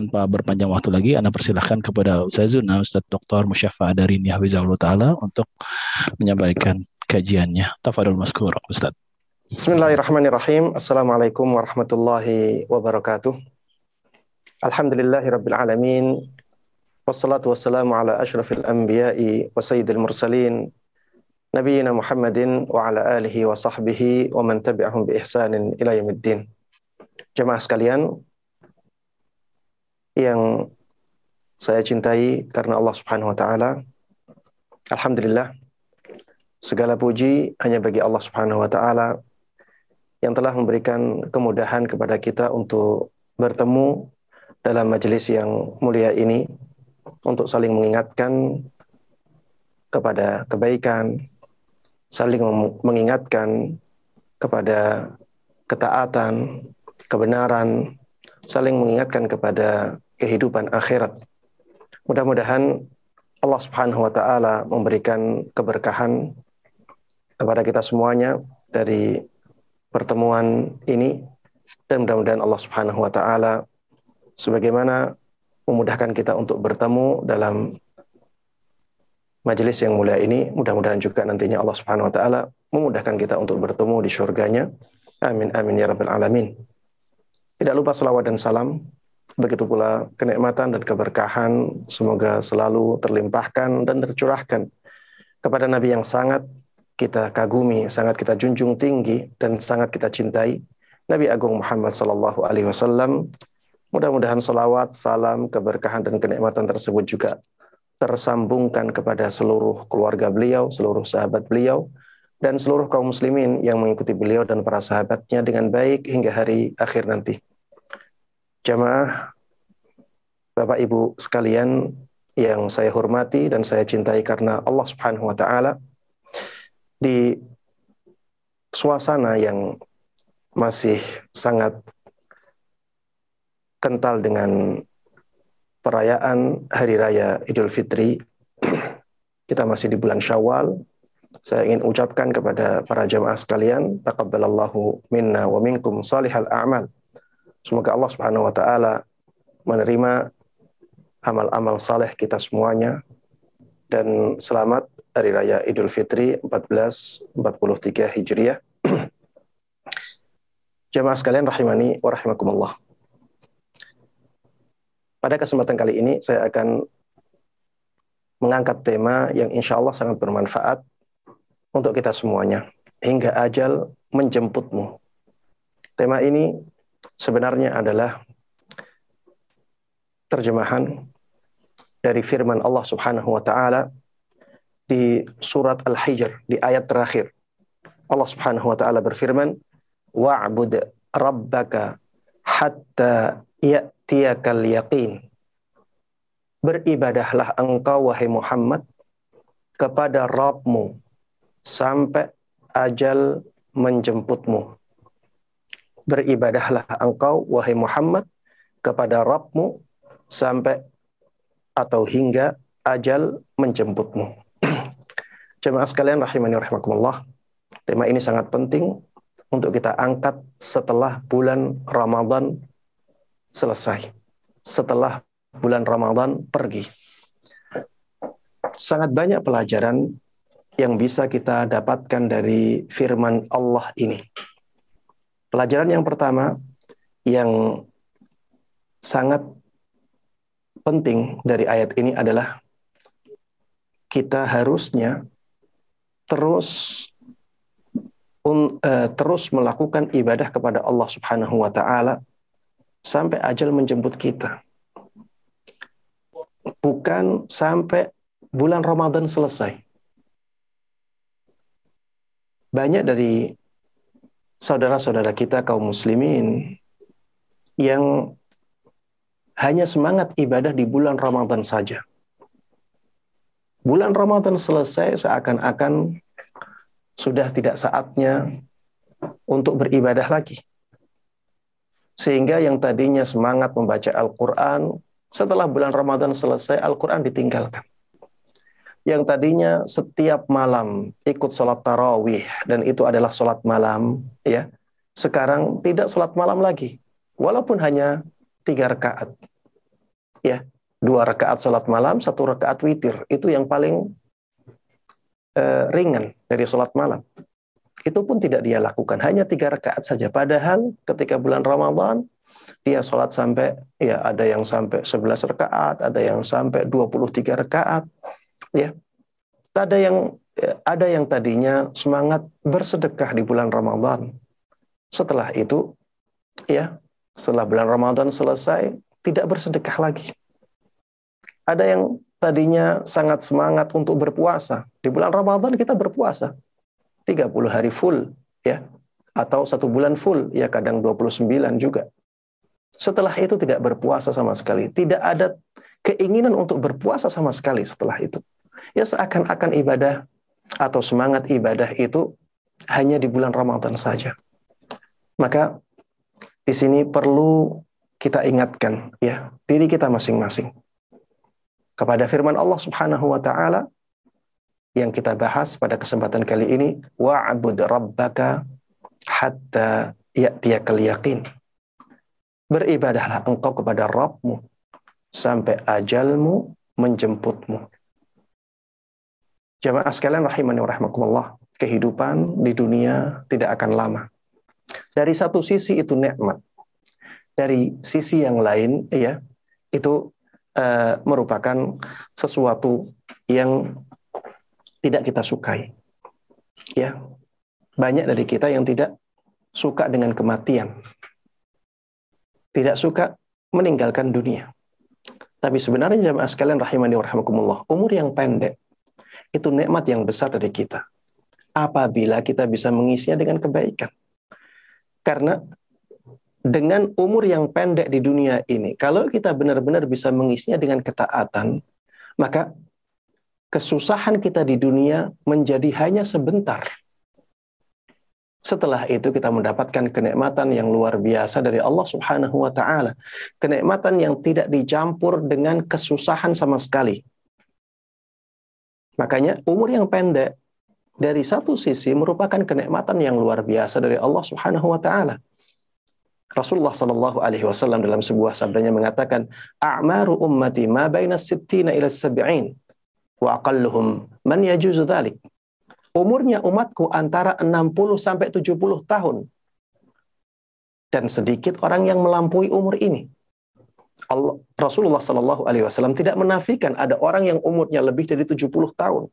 Tanpa berpanjang waktu lagi, Anda persilahkan kepada Ustazuna, Ustaz Dr. Musyafa Adarini Hafizahullah Ta'ala untuk menyampaikan kajiannya. Tafadul Maskur, Ustaz. Bismillahirrahmanirrahim. Assalamualaikum warahmatullahi wabarakatuh. Alhamdulillahi rabbil alamin. Wassalatu wassalamu ala ashrafil anbiya'i wa sayyidil mursalin. Nabiyyina Muhammadin wa ala alihi wa sahbihi wa man tabi'ahum bi ihsanin ila yamiddin. Jemaah sekalian, yang saya cintai karena Allah Subhanahu wa taala. Alhamdulillah segala puji hanya bagi Allah Subhanahu wa taala yang telah memberikan kemudahan kepada kita untuk bertemu dalam majelis yang mulia ini untuk saling mengingatkan kepada kebaikan, saling mengingatkan kepada ketaatan, kebenaran, saling mengingatkan kepada kehidupan akhirat. Mudah-mudahan Allah Subhanahu wa taala memberikan keberkahan kepada kita semuanya dari pertemuan ini dan mudah-mudahan Allah Subhanahu wa taala sebagaimana memudahkan kita untuk bertemu dalam majelis yang mulia ini, mudah-mudahan juga nantinya Allah Subhanahu wa taala memudahkan kita untuk bertemu di surganya. Amin amin ya rabbal alamin. Tidak lupa selawat dan salam Begitu pula kenikmatan dan keberkahan semoga selalu terlimpahkan dan tercurahkan kepada Nabi yang sangat kita kagumi, sangat kita junjung tinggi dan sangat kita cintai, Nabi Agung Muhammad Sallallahu Alaihi Wasallam. Mudah-mudahan salawat, salam, keberkahan dan kenikmatan tersebut juga tersambungkan kepada seluruh keluarga beliau, seluruh sahabat beliau, dan seluruh kaum muslimin yang mengikuti beliau dan para sahabatnya dengan baik hingga hari akhir nanti. Jamaah Bapak Ibu sekalian yang saya hormati dan saya cintai karena Allah Subhanahu wa taala di suasana yang masih sangat kental dengan perayaan hari raya Idul Fitri. Kita masih di bulan Syawal. Saya ingin ucapkan kepada para jamaah sekalian, taqabbalallahu minna wa minkum salihal a'mal. Semoga Allah Subhanahu wa taala menerima amal-amal saleh kita semuanya dan selamat Hari Raya Idul Fitri 1443 Hijriah. Jamaah sekalian rahimani wa rahimakumullah. Pada kesempatan kali ini saya akan mengangkat tema yang insya Allah sangat bermanfaat untuk kita semuanya. Hingga ajal menjemputmu. Tema ini sebenarnya adalah terjemahan dari firman Allah Subhanahu wa taala di surat Al-Hijr di ayat terakhir. Allah Subhanahu wa taala berfirman, "Wa'bud rabbaka hatta ya'tiyakal yaqin." Beribadahlah engkau wahai Muhammad kepada Rabbmu sampai ajal menjemputmu beribadahlah engkau wahai Muhammad kepada Rabbmu sampai atau hingga ajal menjemputmu. Jemaah sekalian rahimani rahimakumullah. Tema ini sangat penting untuk kita angkat setelah bulan Ramadan selesai. Setelah bulan Ramadan pergi. Sangat banyak pelajaran yang bisa kita dapatkan dari firman Allah ini. Pelajaran yang pertama yang sangat penting dari ayat ini adalah kita harusnya terus un, uh, terus melakukan ibadah kepada Allah Subhanahu wa taala sampai ajal menjemput kita. Bukan sampai bulan Ramadan selesai. Banyak dari saudara-saudara kita kaum muslimin yang hanya semangat ibadah di bulan Ramadan saja. Bulan Ramadan selesai seakan-akan sudah tidak saatnya untuk beribadah lagi. Sehingga yang tadinya semangat membaca Al-Quran, setelah bulan Ramadan selesai, Al-Quran ditinggalkan. Yang tadinya setiap malam ikut sholat tarawih, dan itu adalah sholat malam, ya sekarang tidak sholat malam lagi. Walaupun hanya tiga rakaat. Ya, dua rakaat sholat malam, satu rakaat witir. Itu yang paling uh, ringan dari sholat malam itu pun tidak dia lakukan hanya tiga rakaat saja padahal ketika bulan Ramadan dia sholat sampai ya ada yang sampai 11 rakaat ada yang sampai 23 rakaat ya. Ada yang ada yang tadinya semangat bersedekah di bulan Ramadan. Setelah itu ya setelah bulan Ramadan selesai tidak bersedekah lagi. Ada yang tadinya sangat semangat untuk berpuasa. Di bulan Ramadan kita berpuasa. 30 hari full ya. Atau satu bulan full ya kadang 29 juga. Setelah itu tidak berpuasa sama sekali, tidak ada keinginan untuk berpuasa sama sekali setelah itu. Ya seakan-akan ibadah atau semangat ibadah itu hanya di bulan Ramadan saja. Maka di sini perlu kita ingatkan ya diri kita masing-masing kepada firman Allah Subhanahu wa taala yang kita bahas pada kesempatan kali ini wa'bud rabbaka hatta ya'tiyakal yaqin. Beribadahlah engkau kepada Rabbmu sampai ajalmu menjemputmu. Jamaah sekalian rahimani rahmakumullah. Kehidupan di dunia tidak akan lama. Dari satu sisi itu nikmat. Dari sisi yang lain ya itu uh, merupakan sesuatu yang tidak kita sukai. Ya. Banyak dari kita yang tidak suka dengan kematian. Tidak suka meninggalkan dunia. Tapi sebenarnya jamaah sekalian rahimani wa rahimakumullah, umur yang pendek itu nikmat yang besar dari kita. Apabila kita bisa mengisinya dengan kebaikan. Karena dengan umur yang pendek di dunia ini, kalau kita benar-benar bisa mengisinya dengan ketaatan, maka kesusahan kita di dunia menjadi hanya sebentar. Setelah itu kita mendapatkan kenikmatan yang luar biasa dari Allah Subhanahu wa taala. Kenikmatan yang tidak dicampur dengan kesusahan sama sekali. Makanya umur yang pendek dari satu sisi merupakan kenikmatan yang luar biasa dari Allah Subhanahu wa taala. Rasulullah Shallallahu alaihi wasallam dalam sebuah sabdanya mengatakan, "A'maru ummati ma baina sittina ila sab'in." wa aqalluhum man yajuzu dhalik. Umurnya umatku antara 60 sampai 70 tahun. Dan sedikit orang yang melampaui umur ini. Allah, Rasulullah Shallallahu Alaihi Wasallam tidak menafikan ada orang yang umurnya lebih dari 70 tahun.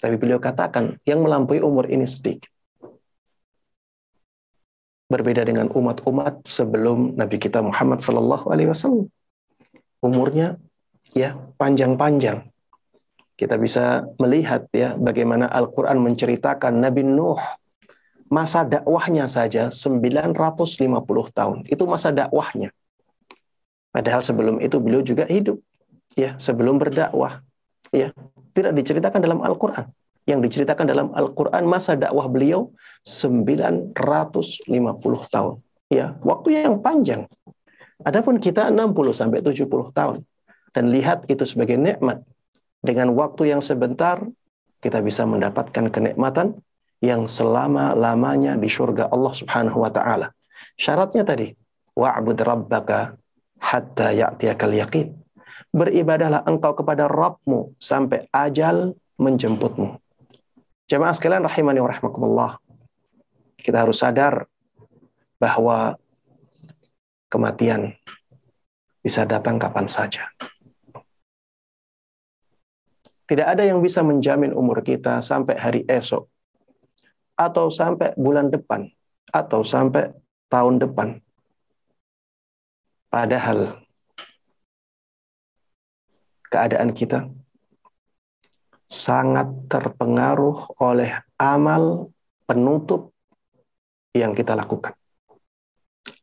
Tapi beliau katakan yang melampaui umur ini sedikit. Berbeda dengan umat-umat sebelum Nabi kita Muhammad Shallallahu Alaihi Wasallam. Umurnya ya panjang-panjang kita bisa melihat ya bagaimana Al-Qur'an menceritakan Nabi Nuh masa dakwahnya saja 950 tahun. Itu masa dakwahnya. Padahal sebelum itu beliau juga hidup ya, sebelum berdakwah. Ya, tidak diceritakan dalam Al-Qur'an. Yang diceritakan dalam Al-Qur'an masa dakwah beliau 950 tahun. Ya, waktu yang panjang. Adapun kita 60 sampai 70 tahun dan lihat itu sebagai nikmat dengan waktu yang sebentar kita bisa mendapatkan kenikmatan yang selama-lamanya di surga Allah Subhanahu wa taala. Syaratnya tadi, wa'bud rabbaka hatta ya'tiyakal yaqin. Beribadahlah engkau kepada Rabbmu sampai ajal menjemputmu. Jemaah sekalian rahimani wa rahmakumullah. Kita harus sadar bahwa kematian bisa datang kapan saja. Tidak ada yang bisa menjamin umur kita sampai hari esok, atau sampai bulan depan, atau sampai tahun depan. Padahal keadaan kita sangat terpengaruh oleh amal penutup yang kita lakukan.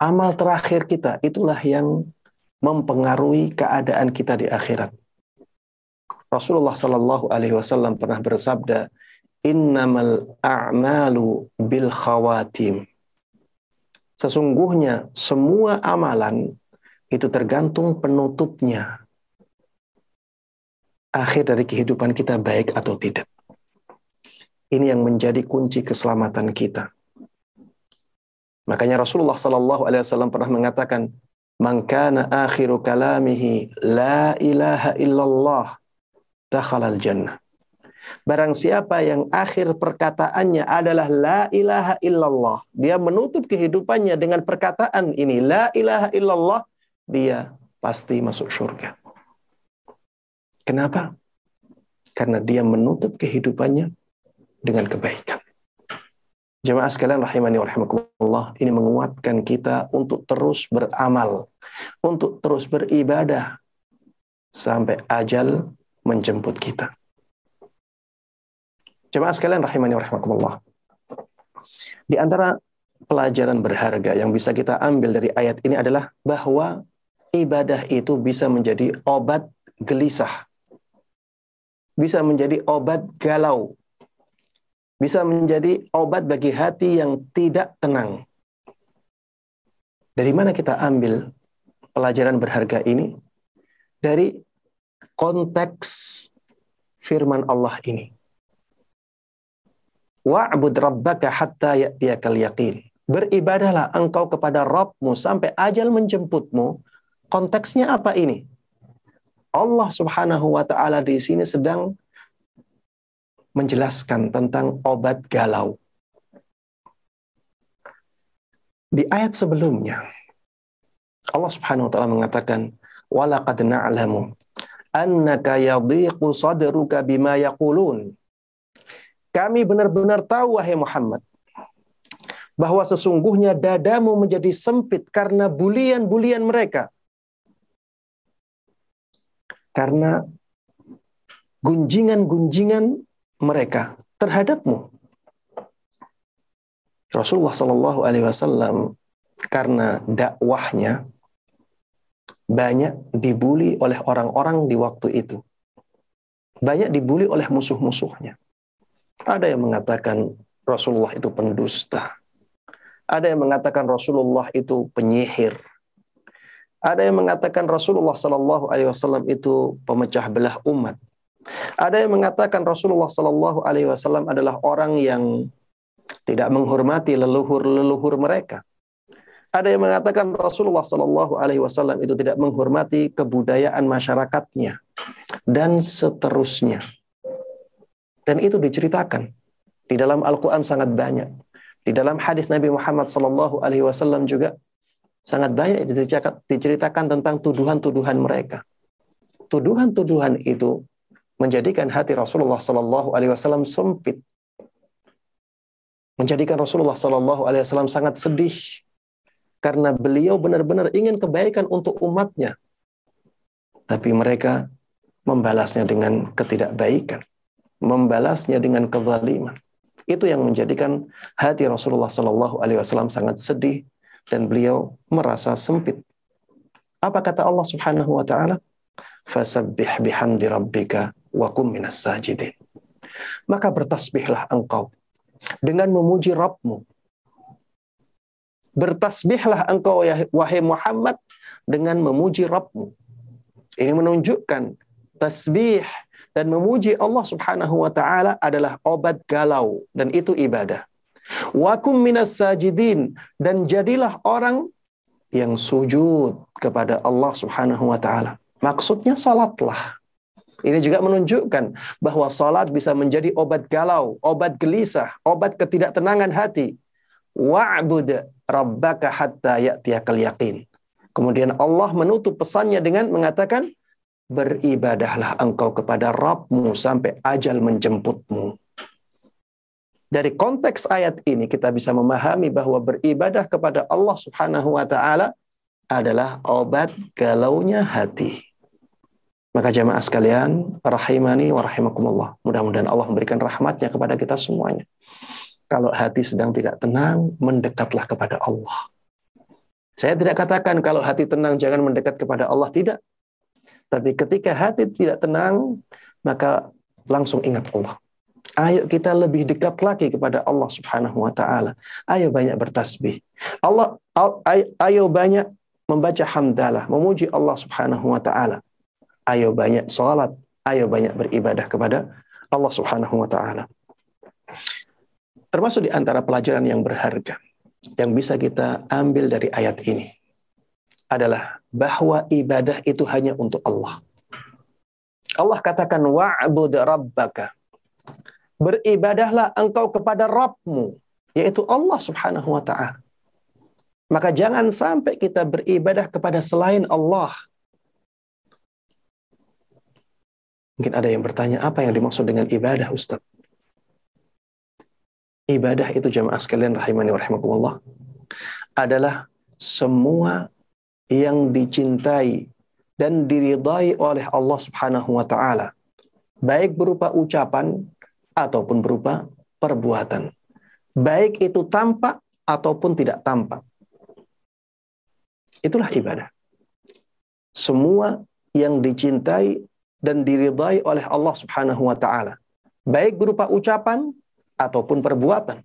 Amal terakhir kita itulah yang mempengaruhi keadaan kita di akhirat. Rasulullah Shallallahu Alaihi Wasallam pernah bersabda, innamal a'malu bil khawatim. Sesungguhnya semua amalan itu tergantung penutupnya. Akhir dari kehidupan kita baik atau tidak. Ini yang menjadi kunci keselamatan kita. Makanya Rasulullah Sallallahu Alaihi Wasallam pernah mengatakan, "Man kana akhiru kalamihi la ilaha illallah, dakhala al-jannah." Barang siapa yang akhir perkataannya adalah la ilaha illallah, dia menutup kehidupannya dengan perkataan ini, la ilaha illallah, dia pasti masuk surga. Kenapa? Karena dia menutup kehidupannya dengan kebaikan. Jemaah sekalian rahimani wa rahimakumullah, ini menguatkan kita untuk terus beramal, untuk terus beribadah sampai ajal menjemput kita. Jemaah sekalian rahimani wa rahimakumullah. Di antara pelajaran berharga yang bisa kita ambil dari ayat ini adalah bahwa ibadah itu bisa menjadi obat gelisah. Bisa menjadi obat galau bisa menjadi obat bagi hati yang tidak tenang. Dari mana kita ambil pelajaran berharga ini? Dari konteks firman Allah ini. Wa'bud rabbaka hatta ya'tiyakal yaqin. Beribadahlah engkau kepada Rabbmu sampai ajal menjemputmu. Konteksnya apa ini? Allah Subhanahu wa taala di sini sedang menjelaskan tentang obat galau. Di ayat sebelumnya, Allah Subhanahu wa taala mengatakan, "Walaqad na'lamu annaka yadhiqu sadruka bima yaqulun." Kami benar-benar tahu wahai Muhammad bahwa sesungguhnya dadamu menjadi sempit karena bulian-bulian mereka. Karena gunjingan-gunjingan mereka terhadapmu. Rasulullah Shallallahu Alaihi Wasallam karena dakwahnya banyak dibully oleh orang-orang di waktu itu. Banyak dibully oleh musuh-musuhnya. Ada yang mengatakan Rasulullah itu pendusta. Ada yang mengatakan Rasulullah itu penyihir. Ada yang mengatakan Rasulullah Shallallahu Alaihi Wasallam itu pemecah belah umat. Ada yang mengatakan Rasulullah Shallallahu Alaihi Wasallam adalah orang yang tidak menghormati leluhur-leluhur mereka. Ada yang mengatakan Rasulullah Shallallahu Alaihi Wasallam itu tidak menghormati kebudayaan masyarakatnya dan seterusnya. Dan itu diceritakan di dalam Al-Quran sangat banyak. Di dalam hadis Nabi Muhammad Shallallahu Alaihi Wasallam juga sangat banyak diceritakan tentang tuduhan-tuduhan mereka. Tuduhan-tuduhan itu menjadikan hati Rasulullah Sallallahu Alaihi Wasallam sempit, menjadikan Rasulullah Sallallahu Alaihi Wasallam sangat sedih karena beliau benar-benar ingin kebaikan untuk umatnya, tapi mereka membalasnya dengan ketidakbaikan, membalasnya dengan kezaliman. Itu yang menjadikan hati Rasulullah Sallallahu Alaihi Wasallam sangat sedih dan beliau merasa sempit. Apa kata Allah Subhanahu Wa Taala? Fasabbih bihamdi rabbika wa kum minas sajidin. Maka bertasbihlah engkau dengan memuji Rabbmu. Bertasbihlah engkau ya wahai Muhammad dengan memuji Rabbmu. Ini menunjukkan tasbih dan memuji Allah Subhanahu wa taala adalah obat galau dan itu ibadah. Wakum minas sajidin dan jadilah orang yang sujud kepada Allah Subhanahu wa taala. Maksudnya salatlah. Ini juga menunjukkan bahwa salat bisa menjadi obat galau, obat gelisah, obat ketidaktenangan hati. Wa'bud rabbaka hatta ya'tiyakal yaqin. Kemudian Allah menutup pesannya dengan mengatakan, beribadahlah engkau kepada Rabbmu sampai ajal menjemputmu. Dari konteks ayat ini kita bisa memahami bahwa beribadah kepada Allah Subhanahu wa taala adalah obat galaunya hati. Maka jamaah sekalian, rahimani wa rahimakumullah. Mudah-mudahan Allah memberikan rahmatnya kepada kita semuanya. Kalau hati sedang tidak tenang, mendekatlah kepada Allah. Saya tidak katakan kalau hati tenang jangan mendekat kepada Allah, tidak. Tapi ketika hati tidak tenang, maka langsung ingat Allah. Ayo kita lebih dekat lagi kepada Allah Subhanahu wa taala. Ayo banyak bertasbih. Allah ayo banyak membaca hamdalah, memuji Allah Subhanahu wa taala. Ayo banyak salat, ayo banyak beribadah kepada Allah Subhanahu wa taala. Termasuk di antara pelajaran yang berharga yang bisa kita ambil dari ayat ini adalah bahwa ibadah itu hanya untuk Allah. Allah katakan wa'bud rabbaka beribadahlah engkau kepada Rabbmu, yaitu Allah subhanahu wa ta'ala. Maka jangan sampai kita beribadah kepada selain Allah. Mungkin ada yang bertanya, apa yang dimaksud dengan ibadah, Ustaz? Ibadah itu jamaah sekalian rahimani wa rahimakumullah adalah semua yang dicintai dan diridai oleh Allah Subhanahu wa taala baik berupa ucapan ataupun berupa perbuatan. Baik itu tampak ataupun tidak tampak. Itulah ibadah. Semua yang dicintai dan diridai oleh Allah Subhanahu wa taala, baik berupa ucapan ataupun perbuatan.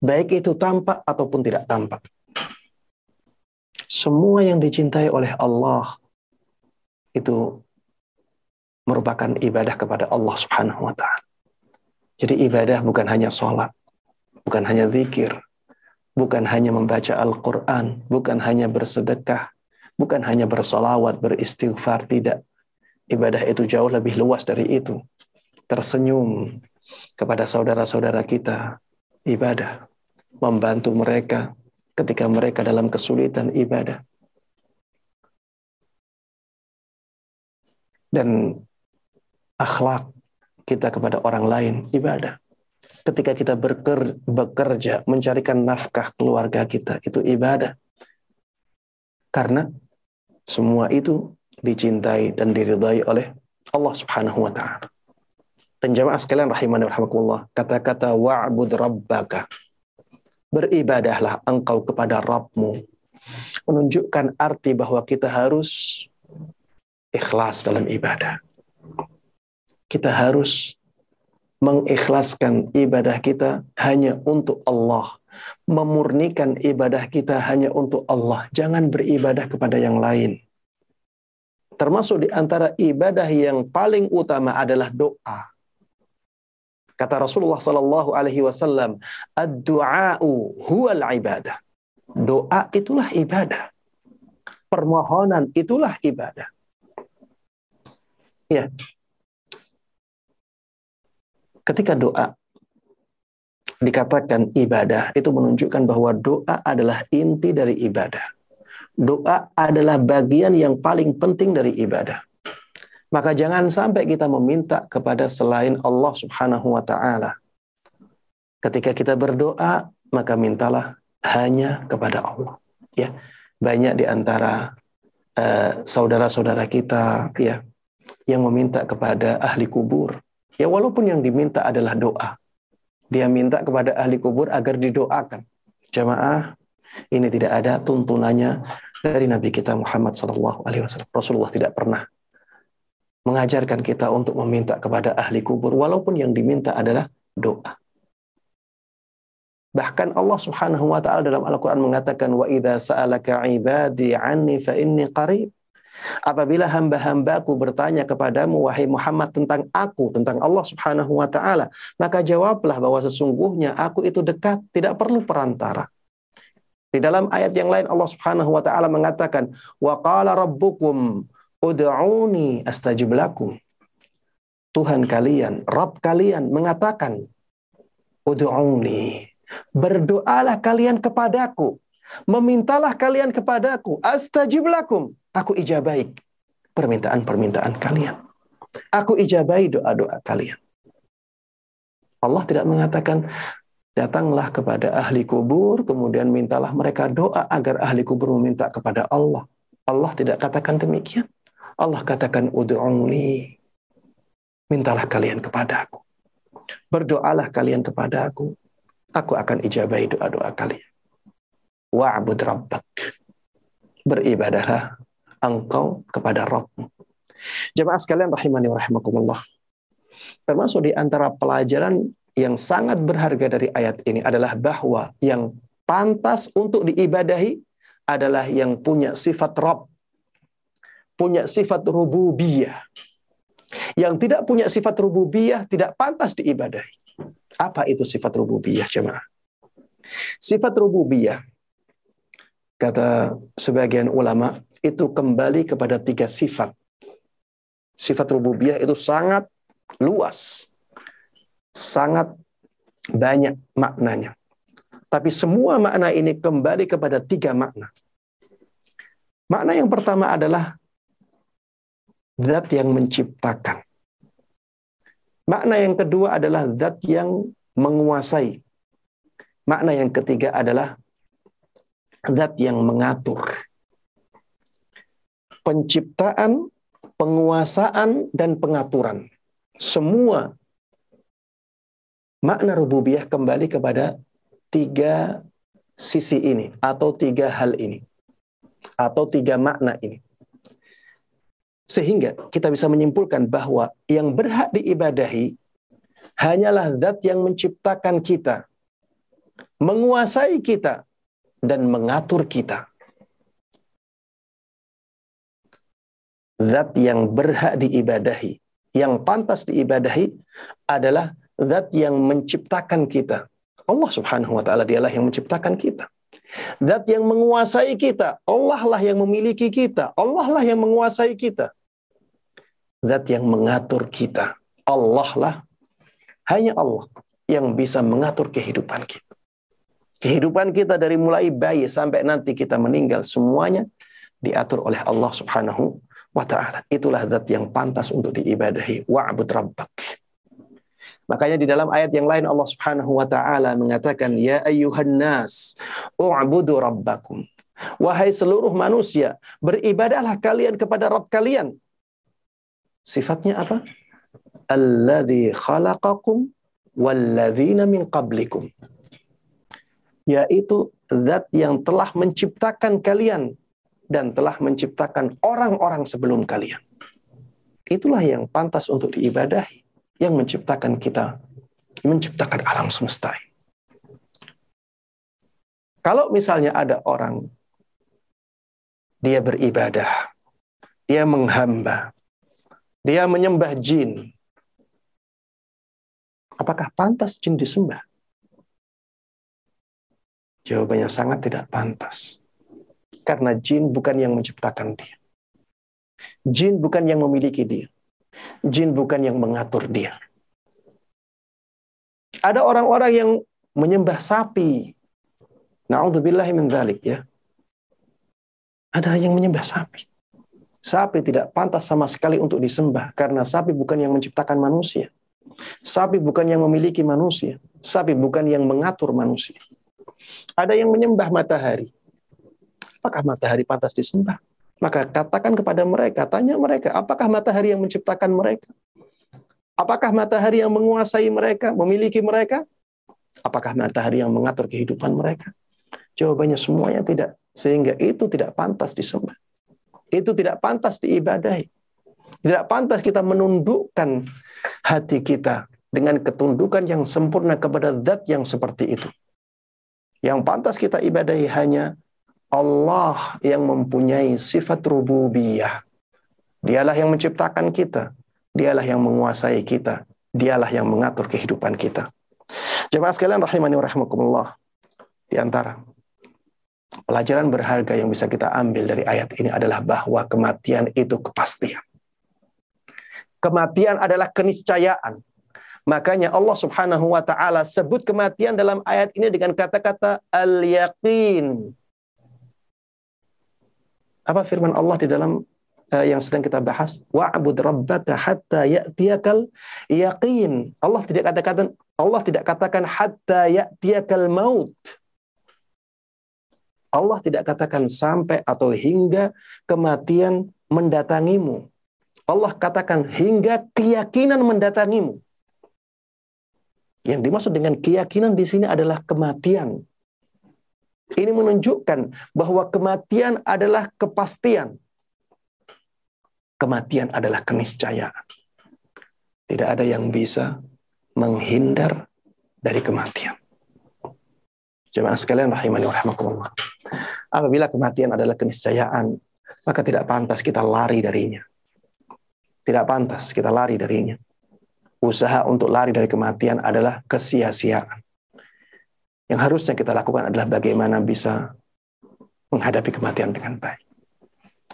Baik itu tampak ataupun tidak tampak. Semua yang dicintai oleh Allah itu merupakan ibadah kepada Allah Subhanahu wa taala. Jadi ibadah bukan hanya sholat, bukan hanya zikir, bukan hanya membaca Al-Quran, bukan hanya bersedekah, bukan hanya bersolawat, beristighfar, tidak. Ibadah itu jauh lebih luas dari itu. Tersenyum kepada saudara-saudara kita, ibadah. Membantu mereka ketika mereka dalam kesulitan ibadah. Dan akhlak kita kepada orang lain ibadah. Ketika kita bekerja, mencarikan nafkah keluarga kita, itu ibadah. Karena semua itu dicintai dan diridai oleh Allah Subhanahu wa taala. Dan jamaah sekalian rahimani rahimakumullah, kata-kata wa'bud rabbaka. Beribadahlah engkau kepada Rabbmu. Menunjukkan arti bahwa kita harus ikhlas dalam ibadah kita harus mengikhlaskan ibadah kita hanya untuk Allah. Memurnikan ibadah kita hanya untuk Allah. Jangan beribadah kepada yang lain. Termasuk di antara ibadah yang paling utama adalah doa. Kata Rasulullah Sallallahu Alaihi Wasallam, "Ad-du'a'u huwal ibadah." Doa itulah ibadah. Permohonan itulah ibadah. Ya, ketika doa dikatakan ibadah, itu menunjukkan bahwa doa adalah inti dari ibadah. Doa adalah bagian yang paling penting dari ibadah. Maka jangan sampai kita meminta kepada selain Allah Subhanahu wa taala. Ketika kita berdoa, maka mintalah hanya kepada Allah. Ya. Banyak di antara uh, saudara-saudara kita ya yang meminta kepada ahli kubur Ya walaupun yang diminta adalah doa. Dia minta kepada ahli kubur agar didoakan. Jamaah, ini tidak ada tuntunannya dari Nabi kita Muhammad Sallallahu Alaihi Wasallam. Rasulullah tidak pernah mengajarkan kita untuk meminta kepada ahli kubur, walaupun yang diminta adalah doa. Bahkan Allah Subhanahu wa taala dalam Al-Qur'an mengatakan wa idza sa'alaka ibadi anni fa inni qarib Apabila hamba-hambaku bertanya kepadamu, wahai Muhammad, tentang aku, tentang Allah subhanahu wa ta'ala, maka jawablah bahwa sesungguhnya aku itu dekat, tidak perlu perantara. Di dalam ayat yang lain Allah subhanahu wa ta'ala mengatakan, Wa qala rabbukum ud'uni astajib lakum. Tuhan kalian, Rabb kalian mengatakan, Ud'uni. Berdoalah kalian kepadaku. Memintalah kalian kepadaku. Astajib lakum Aku ijabai permintaan-permintaan kalian. Aku ijabai doa-doa kalian. Allah tidak mengatakan, datanglah kepada ahli kubur, kemudian mintalah mereka doa agar ahli kubur meminta kepada Allah. Allah tidak katakan demikian. Allah katakan, udu'uni. Mintalah kalian kepada aku. Berdoalah kalian kepada aku. Aku akan ijabai doa-doa kalian. Wa'bud rabbak. Beribadahlah engkau kepada Rabbmu. Jemaah sekalian rahimani wa rahimakumullah. Termasuk di antara pelajaran yang sangat berharga dari ayat ini adalah bahwa yang pantas untuk diibadahi adalah yang punya sifat Rabb, punya sifat rububiyah. Yang tidak punya sifat rububiyah tidak pantas diibadahi. Apa itu sifat rububiyah, jemaah? Sifat rububiyah, kata sebagian ulama, itu kembali kepada tiga sifat. Sifat rububiyah itu sangat luas, sangat banyak maknanya. Tapi semua makna ini kembali kepada tiga makna. Makna yang pertama adalah zat yang menciptakan. Makna yang kedua adalah zat yang menguasai. Makna yang ketiga adalah zat yang mengatur. Penciptaan, penguasaan, dan pengaturan. Semua makna rububiyah kembali kepada tiga sisi ini atau tiga hal ini atau tiga makna ini. Sehingga kita bisa menyimpulkan bahwa yang berhak diibadahi hanyalah zat yang menciptakan kita, menguasai kita, dan mengatur kita. Zat yang berhak diibadahi, yang pantas diibadahi adalah zat yang menciptakan kita. Allah Subhanahu wa taala dialah yang menciptakan kita. Zat yang menguasai kita, Allah lah yang memiliki kita, Allah lah yang menguasai kita. Zat yang mengatur kita, Allah lah, hanya Allah yang bisa mengatur kehidupan kita. Kehidupan kita dari mulai bayi sampai nanti kita meninggal semuanya diatur oleh Allah Subhanahu wa taala. Itulah zat yang pantas untuk diibadahi. Wa'bud rabbak. Makanya di dalam ayat yang lain Allah Subhanahu wa taala mengatakan ya ayyuhan nas u'budu rabbakum. Wahai seluruh manusia, beribadahlah kalian kepada Rabb kalian. Sifatnya apa? Alladzi khalaqakum walladzina min qablikum. Yaitu zat yang telah menciptakan kalian dan telah menciptakan orang-orang sebelum kalian. Itulah yang pantas untuk diibadahi yang menciptakan kita, menciptakan alam semesta. Kalau misalnya ada orang dia beribadah, dia menghamba, dia menyembah jin, apakah pantas jin disembah? Jawabannya sangat tidak pantas. Karena jin bukan yang menciptakan dia. Jin bukan yang memiliki dia. Jin bukan yang mengatur dia. Ada orang-orang yang menyembah sapi. Na'udzubillahi min dhalik ya. Ada yang menyembah sapi. Sapi tidak pantas sama sekali untuk disembah karena sapi bukan yang menciptakan manusia. Sapi bukan yang memiliki manusia. Sapi bukan yang mengatur manusia. Ada yang menyembah matahari. Apakah matahari pantas disembah? Maka katakan kepada mereka, tanya mereka, apakah matahari yang menciptakan mereka? Apakah matahari yang menguasai mereka, memiliki mereka? Apakah matahari yang mengatur kehidupan mereka? Jawabannya semuanya tidak. Sehingga itu tidak pantas disembah. Itu tidak pantas diibadahi. Tidak pantas kita menundukkan hati kita dengan ketundukan yang sempurna kepada zat yang seperti itu. Yang pantas kita ibadahi hanya Allah yang mempunyai sifat rububiyah. Dialah yang menciptakan kita. Dialah yang menguasai kita. Dialah yang mengatur kehidupan kita. Jemaah sekalian rahimani wa rahimakumullah. Di antara pelajaran berharga yang bisa kita ambil dari ayat ini adalah bahwa kematian itu kepastian. Kematian adalah keniscayaan. Makanya Allah Subhanahu wa taala sebut kematian dalam ayat ini dengan kata-kata al-yaqin. Apa firman Allah di dalam uh, yang sedang kita bahas? Wa'bud rabbaka hatta ya'tiyakal yaqin. Allah tidak katakan Allah tidak katakan hatta ya'tiyakal maut. Allah tidak katakan sampai atau hingga kematian mendatangimu. Allah katakan hingga keyakinan mendatangimu. Yang dimaksud dengan keyakinan di sini adalah kematian. Ini menunjukkan bahwa kematian adalah kepastian. Kematian adalah keniscayaan. Tidak ada yang bisa menghindar dari kematian. Jemaah sekalian rahimani wa rahimakumullah. Apabila kematian adalah keniscayaan, maka tidak pantas kita lari darinya. Tidak pantas kita lari darinya. Usaha untuk lari dari kematian adalah kesia-siaan. Yang harusnya kita lakukan adalah bagaimana bisa menghadapi kematian dengan baik.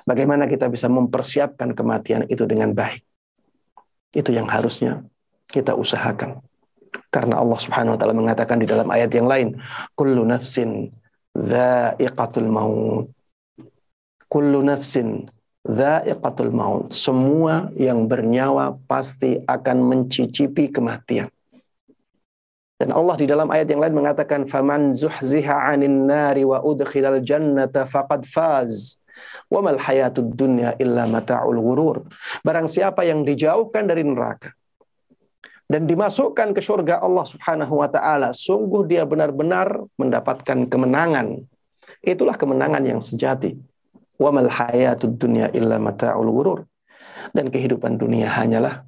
Bagaimana kita bisa mempersiapkan kematian itu dengan baik. Itu yang harusnya kita usahakan. Karena Allah Subhanahu wa taala mengatakan di dalam ayat yang lain, kullu nafsin dha'iqatul maut. Kullu nafsin dha'iqatul maut. Semua yang bernyawa pasti akan mencicipi kematian. Dan Allah di dalam ayat yang lain mengatakan faman zuhziha 'anil nari wa udkhilal jannata faqad faz. Wa mal hayatud dunya illa mata'ul ghurur. Barang siapa yang dijauhkan dari neraka dan dimasukkan ke surga Allah Subhanahu wa taala, sungguh dia benar-benar mendapatkan kemenangan. Itulah kemenangan yang sejati. Wa mal hayatud dunya illa mata'ul. Dan kehidupan dunia hanyalah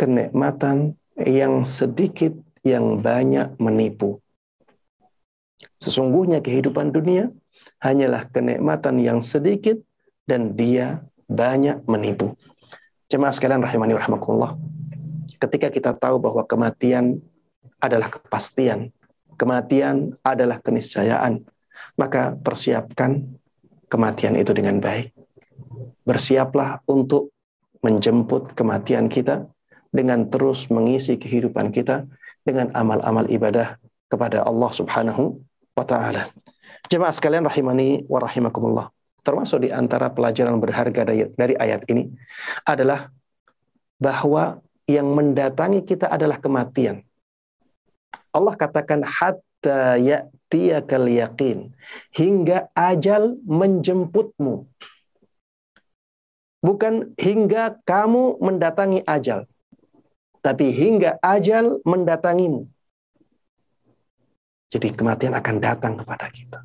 kenikmatan yang sedikit yang banyak menipu. Sesungguhnya kehidupan dunia hanyalah kenikmatan yang sedikit dan dia banyak menipu. Jemaah sekalian rahimani rahmakumullah. Ketika kita tahu bahwa kematian adalah kepastian, kematian adalah keniscayaan, maka persiapkan kematian itu dengan baik. Bersiaplah untuk menjemput kematian kita dengan terus mengisi kehidupan kita dengan amal-amal ibadah kepada Allah Subhanahu wa taala. Jemaah sekalian rahimani wa rahimakumullah. Termasuk di antara pelajaran berharga dari, dari ayat ini adalah bahwa yang mendatangi kita adalah kematian. Allah katakan hatta ya'tiyakal yaqin hingga ajal menjemputmu. Bukan hingga kamu mendatangi ajal tapi hingga ajal mendatangimu. Jadi kematian akan datang kepada kita.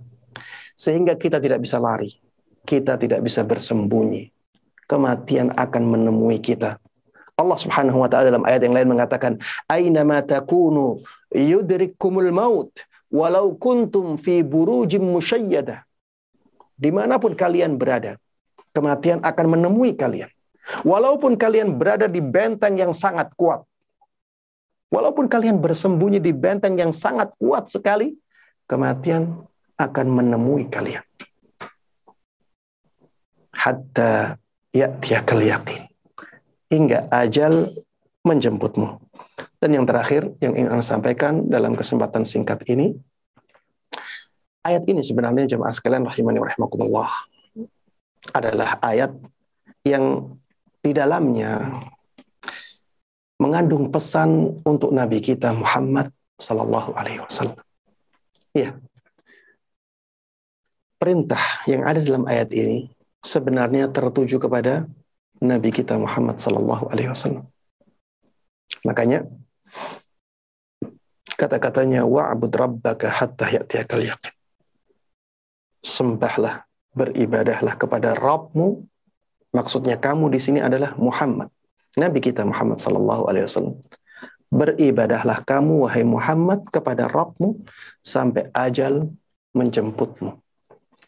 Sehingga kita tidak bisa lari. Kita tidak bisa bersembunyi. Kematian akan menemui kita. Allah Subhanahu wa taala dalam ayat yang lain mengatakan, "Aina ma takunu yudrikumul maut walau kuntum fi burujim musyayyadah." Di mana pun kalian berada, kematian akan menemui kalian. Walaupun kalian berada di benteng yang sangat kuat, walaupun kalian bersembunyi di benteng yang sangat kuat sekali, kematian akan menemui kalian. Hatta ya'tiyakal yakin. Hingga ajal menjemputmu. Dan yang terakhir yang ingin saya sampaikan dalam kesempatan singkat ini, ayat ini sebenarnya jemaah sekalian rahimani wa adalah ayat yang di dalamnya mengandung pesan untuk Nabi kita Muhammad Sallallahu Alaihi Wasallam. Ya, perintah yang ada dalam ayat ini sebenarnya tertuju kepada Nabi kita Muhammad Sallallahu Alaihi Wasallam. Makanya kata-katanya wa'bud rabbaka hatta ya'tiyakal yaqin. Sembahlah, beribadahlah kepada Rabbmu Maksudnya kamu di sini adalah Muhammad. Nabi kita Muhammad sallallahu alaihi wasallam. Beribadahlah kamu wahai Muhammad kepada Rabbmu sampai ajal menjemputmu.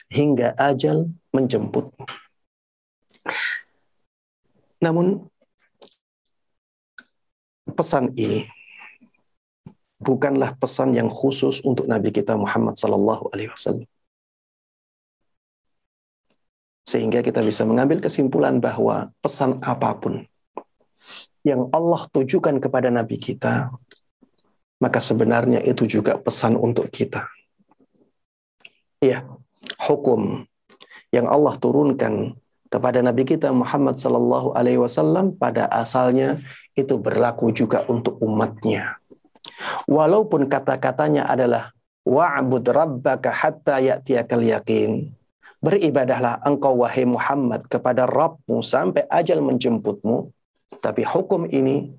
Hingga ajal menjemputmu. Namun pesan ini bukanlah pesan yang khusus untuk Nabi kita Muhammad sallallahu alaihi wasallam. Sehingga kita bisa mengambil kesimpulan bahwa pesan apa pun yang Allah tujukan kepada Nabi kita, maka sebenarnya itu juga pesan untuk kita. Iya, hukum yang Allah turunkan kepada Nabi kita Muhammad Sallallahu Alaihi Wasallam pada asalnya itu berlaku juga untuk umatnya. Walaupun kata-katanya adalah wa'bud rabbaka hatta ya'tiyakal yakin. Beribadahlah engkau wahai Muhammad kepada Rabbmu sampai ajal menjemputmu. Tapi hukum ini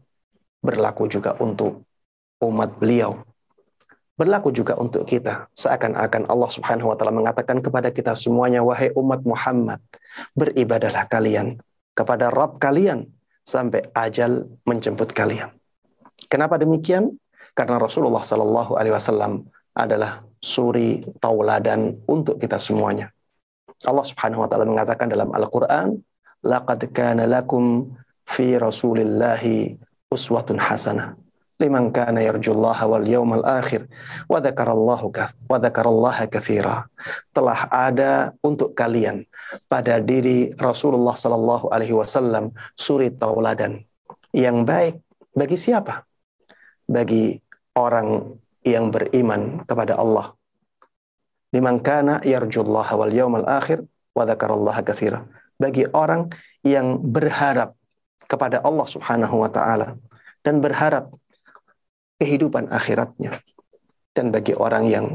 berlaku juga untuk umat beliau. Berlaku juga untuk kita. Seakan-akan Allah subhanahu wa ta'ala mengatakan kepada kita semuanya, wahai umat Muhammad, beribadahlah kalian kepada Rabb kalian sampai ajal menjemput kalian. Kenapa demikian? Karena Rasulullah Shallallahu Alaihi Wasallam adalah suri tauladan untuk kita semuanya. Allah Subhanahu wa taala mengatakan dalam Al-Qur'an, "Laqad kana lakum fi Rasulillahi uswatun hasanah liman kana yarjullaha wal yawmal akhir wa dzakarallaha wa dzakarallaha katsira." Telah ada untuk kalian pada diri Rasulullah sallallahu alaihi wasallam suri tauladan yang baik bagi siapa? Bagi orang yang beriman kepada Allah. Liman kana yarjullaha wal yawmal akhir wa dzakarallaha katsira. Bagi orang yang berharap kepada Allah Subhanahu wa taala dan berharap kehidupan akhiratnya. Dan bagi orang yang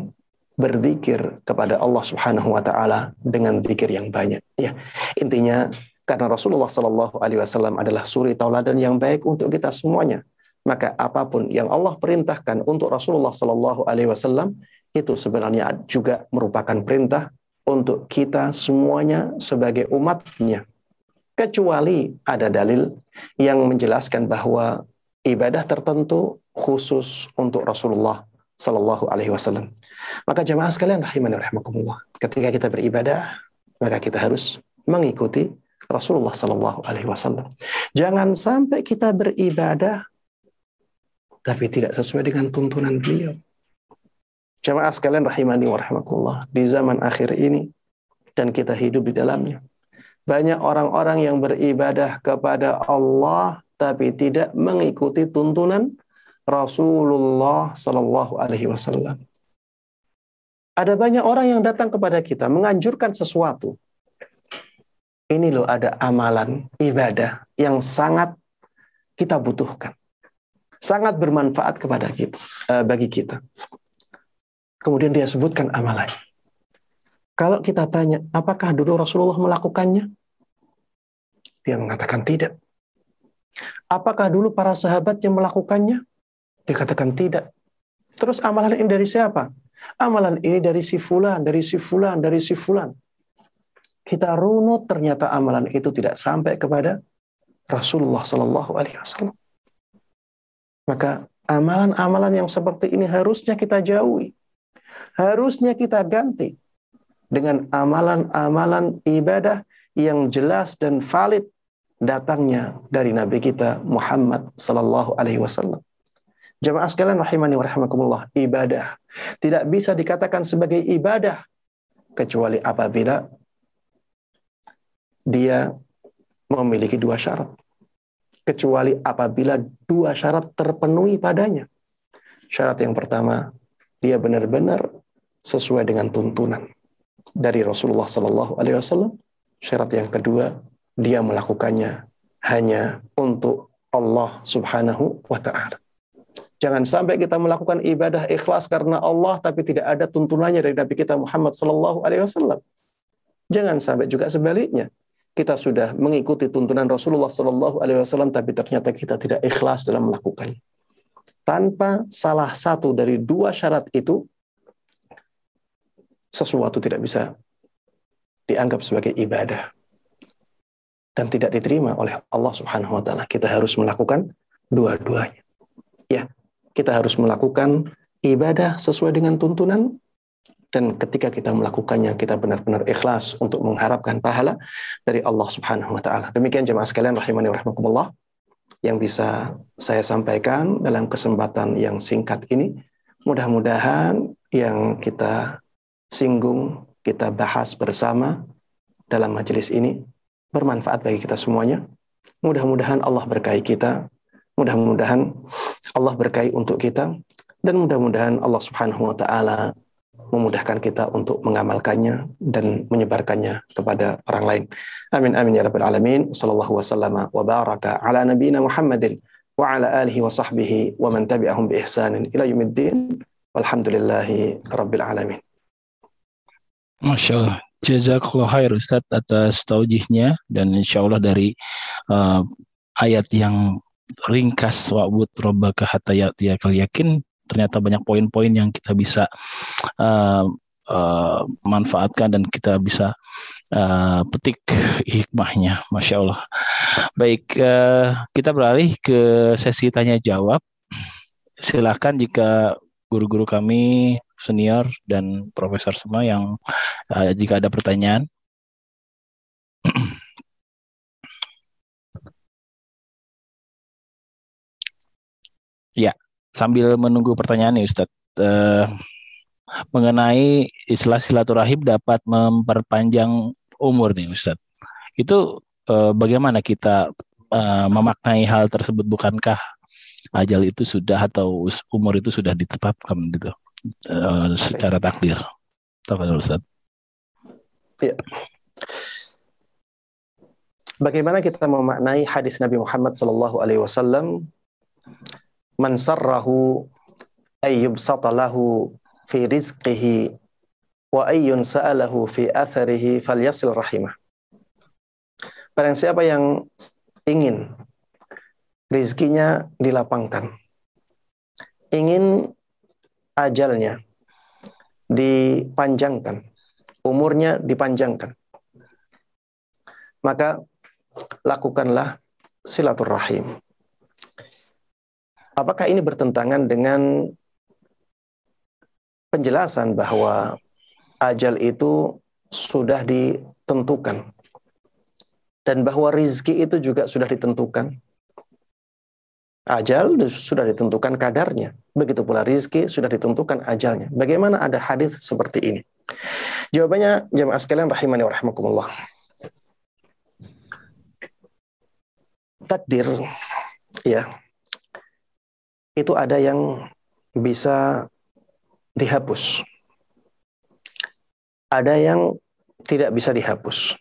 berzikir kepada Allah Subhanahu wa taala dengan zikir yang banyak. Ya, intinya karena Rasulullah Shallallahu alaihi wasallam adalah suri tauladan yang baik untuk kita semuanya maka apa pun yang Allah perintahkan untuk Rasulullah Shallallahu Alaihi Wasallam itu sebenarnya juga merupakan perintah untuk kita semuanya sebagai umatnya. Kecuali ada dalil yang menjelaskan bahwa ibadah tertentu khusus untuk Rasulullah Shallallahu Alaihi Wasallam. Maka jemaah sekalian rahimani rahimakumullah. Ketika kita beribadah, maka kita harus mengikuti Rasulullah Shallallahu Alaihi Wasallam. Jangan sampai kita beribadah tapi tidak sesuai dengan tuntunan beliau. Jemaah sekalian rahimani wa. Di zaman akhir ini dan kita hidup di dalamnya. Banyak orang-orang yang beribadah kepada Allah tapi tidak mengikuti tuntunan Rasulullah Sallallahu Alaihi Wasallam. Ada banyak orang yang datang kepada kita menganjurkan sesuatu. Ini loh ada amalan ibadah yang sangat kita butuhkan sangat bermanfaat kepada kita uh, bagi kita. Kemudian dia sebutkan amalannya. Kalau kita tanya, apakah dulu Rasulullah melakukannya? Dia mengatakan tidak. Apakah dulu para sahabat yang melakukannya? Dia katakan tidak. Terus amalan ini dari siapa? Amalan ini dari si fulan, dari si fulan, dari si fulan. Kita runut ternyata amalan itu tidak sampai kepada Rasulullah Sallallahu Alaihi Wasallam. Maka amalan-amalan yang seperti ini harusnya kita jauhi. Harusnya kita ganti dengan amalan-amalan ibadah yang jelas dan valid datangnya dari Nabi kita Muhammad sallallahu alaihi wasallam. Jamaah sekalian rahimani wa rahimakumullah, ibadah tidak bisa dikatakan sebagai ibadah kecuali apabila dia memiliki dua syarat kecuali apabila dua syarat terpenuhi padanya. Syarat yang pertama, dia benar-benar sesuai dengan tuntunan dari Rasulullah Sallallahu Alaihi Wasallam. Syarat yang kedua, dia melakukannya hanya untuk Allah Subhanahu wa Ta'ala. Jangan sampai kita melakukan ibadah ikhlas karena Allah tapi tidak ada tuntunannya dari Nabi kita Muhammad Sallallahu Alaihi Wasallam. Jangan sampai juga sebaliknya kita sudah mengikuti tuntunan Rasulullah Shallallahu Alaihi Wasallam, tapi ternyata kita tidak ikhlas dalam melakukannya. Tanpa salah satu dari dua syarat itu, sesuatu tidak bisa dianggap sebagai ibadah dan tidak diterima oleh Allah Subhanahu Wa Taala. Kita harus melakukan dua-duanya. Ya, kita harus melakukan ibadah sesuai dengan tuntunan dan ketika kita melakukannya kita benar-benar ikhlas untuk mengharapkan pahala dari Allah Subhanahu wa taala. Demikian jemaah sekalian rahimani rahimakumullah yang bisa saya sampaikan dalam kesempatan yang singkat ini. Mudah-mudahan yang kita singgung, kita bahas bersama dalam majelis ini bermanfaat bagi kita semuanya. Mudah-mudahan Allah berkahi kita, mudah-mudahan Allah berkahi untuk kita dan mudah-mudahan Allah Subhanahu wa taala memudahkan kita untuk mengamalkannya dan menyebarkannya kepada orang lain. Amin amin ya rabbal alamin. Sallallahu wasallama wa baraka ala nabiyyina Muhammadin wa ala alihi wa sahbihi wa man tabi'ahum bi ihsanin ila yaumiddin. Walhamdulillahi rabbil alamin. Masya Allah. Jazakallah khair Ustaz atas taujihnya dan insya Allah dari uh, ayat yang ringkas wa'bud rabbaka hatta ya'tiyakal yakin ternyata banyak poin-poin yang kita bisa uh, uh, manfaatkan dan kita bisa uh, petik hikmahnya, masya Allah. Baik, uh, kita beralih ke sesi tanya jawab. Silahkan jika guru-guru kami senior dan profesor semua yang uh, jika ada pertanyaan. ya, sambil menunggu pertanyaan nih Ustadz. Uh, mengenai istilah silaturahim dapat memperpanjang umur nih Ustadz. Itu uh, bagaimana kita uh, memaknai hal tersebut? Bukankah ajal itu sudah atau umur itu sudah ditetapkan gitu uh, secara takdir? Tafadhol Ustaz. Ya. Bagaimana kita memaknai hadis Nabi Muhammad sallallahu alaihi wasallam man sarrahu ayyub satalahu fi rizqihi wa ayyun sa'alahu fi atharihi falyasil rahimah. Barang siapa yang ingin rizkinya dilapangkan, ingin ajalnya dipanjangkan, umurnya dipanjangkan, maka lakukanlah silaturahim. Apakah ini bertentangan dengan penjelasan bahwa ajal itu sudah ditentukan dan bahwa rizki itu juga sudah ditentukan. Ajal sudah ditentukan kadarnya. Begitu pula rizki sudah ditentukan ajalnya. Bagaimana ada hadis seperti ini? Jawabannya jemaah sekalian rahimani wa rahimakumullah. Takdir ya. Itu ada yang bisa dihapus. Ada yang tidak bisa dihapus.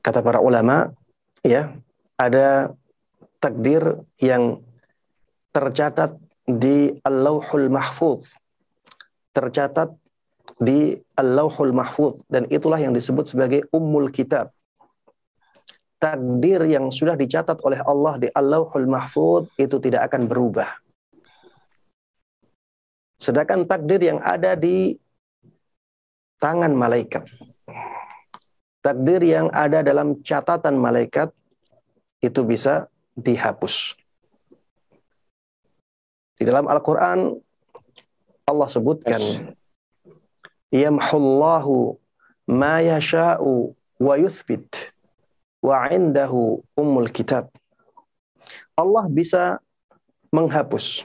Kata para ulama, ya, ada takdir yang tercatat di Al-Lauhul Mahfuz. Tercatat di Al-Lauhul Mahfuz dan itulah yang disebut sebagai Ummul Kitab. Takdir yang sudah dicatat oleh Allah di Al-Lauhul Mahfuz itu tidak akan berubah Sedangkan takdir yang ada di tangan malaikat. Takdir yang ada dalam catatan malaikat itu bisa dihapus. Di dalam Al-Quran Allah sebutkan Yamhullahu ma yasha'u wa yuthbit wa indahu ummul kitab. Allah bisa menghapus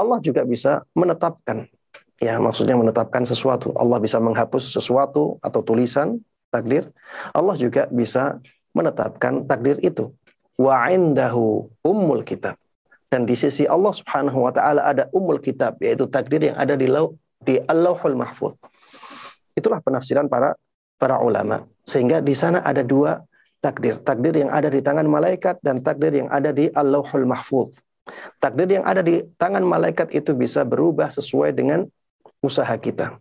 Allah juga bisa menetapkan. Ya, maksudnya menetapkan sesuatu. Allah bisa menghapus sesuatu atau tulisan takdir. Allah juga bisa menetapkan takdir itu. Wa indahu ummul kitab. Dan di sisi Allah Subhanahu wa taala ada ummul kitab yaitu takdir yang ada di lau, di Allahul Mahfuz. Itulah penafsiran para para ulama. Sehingga di sana ada dua takdir. Takdir yang ada di tangan malaikat dan takdir yang ada di Allahul Mahfuz. Takdir yang ada di tangan malaikat itu bisa berubah sesuai dengan usaha kita.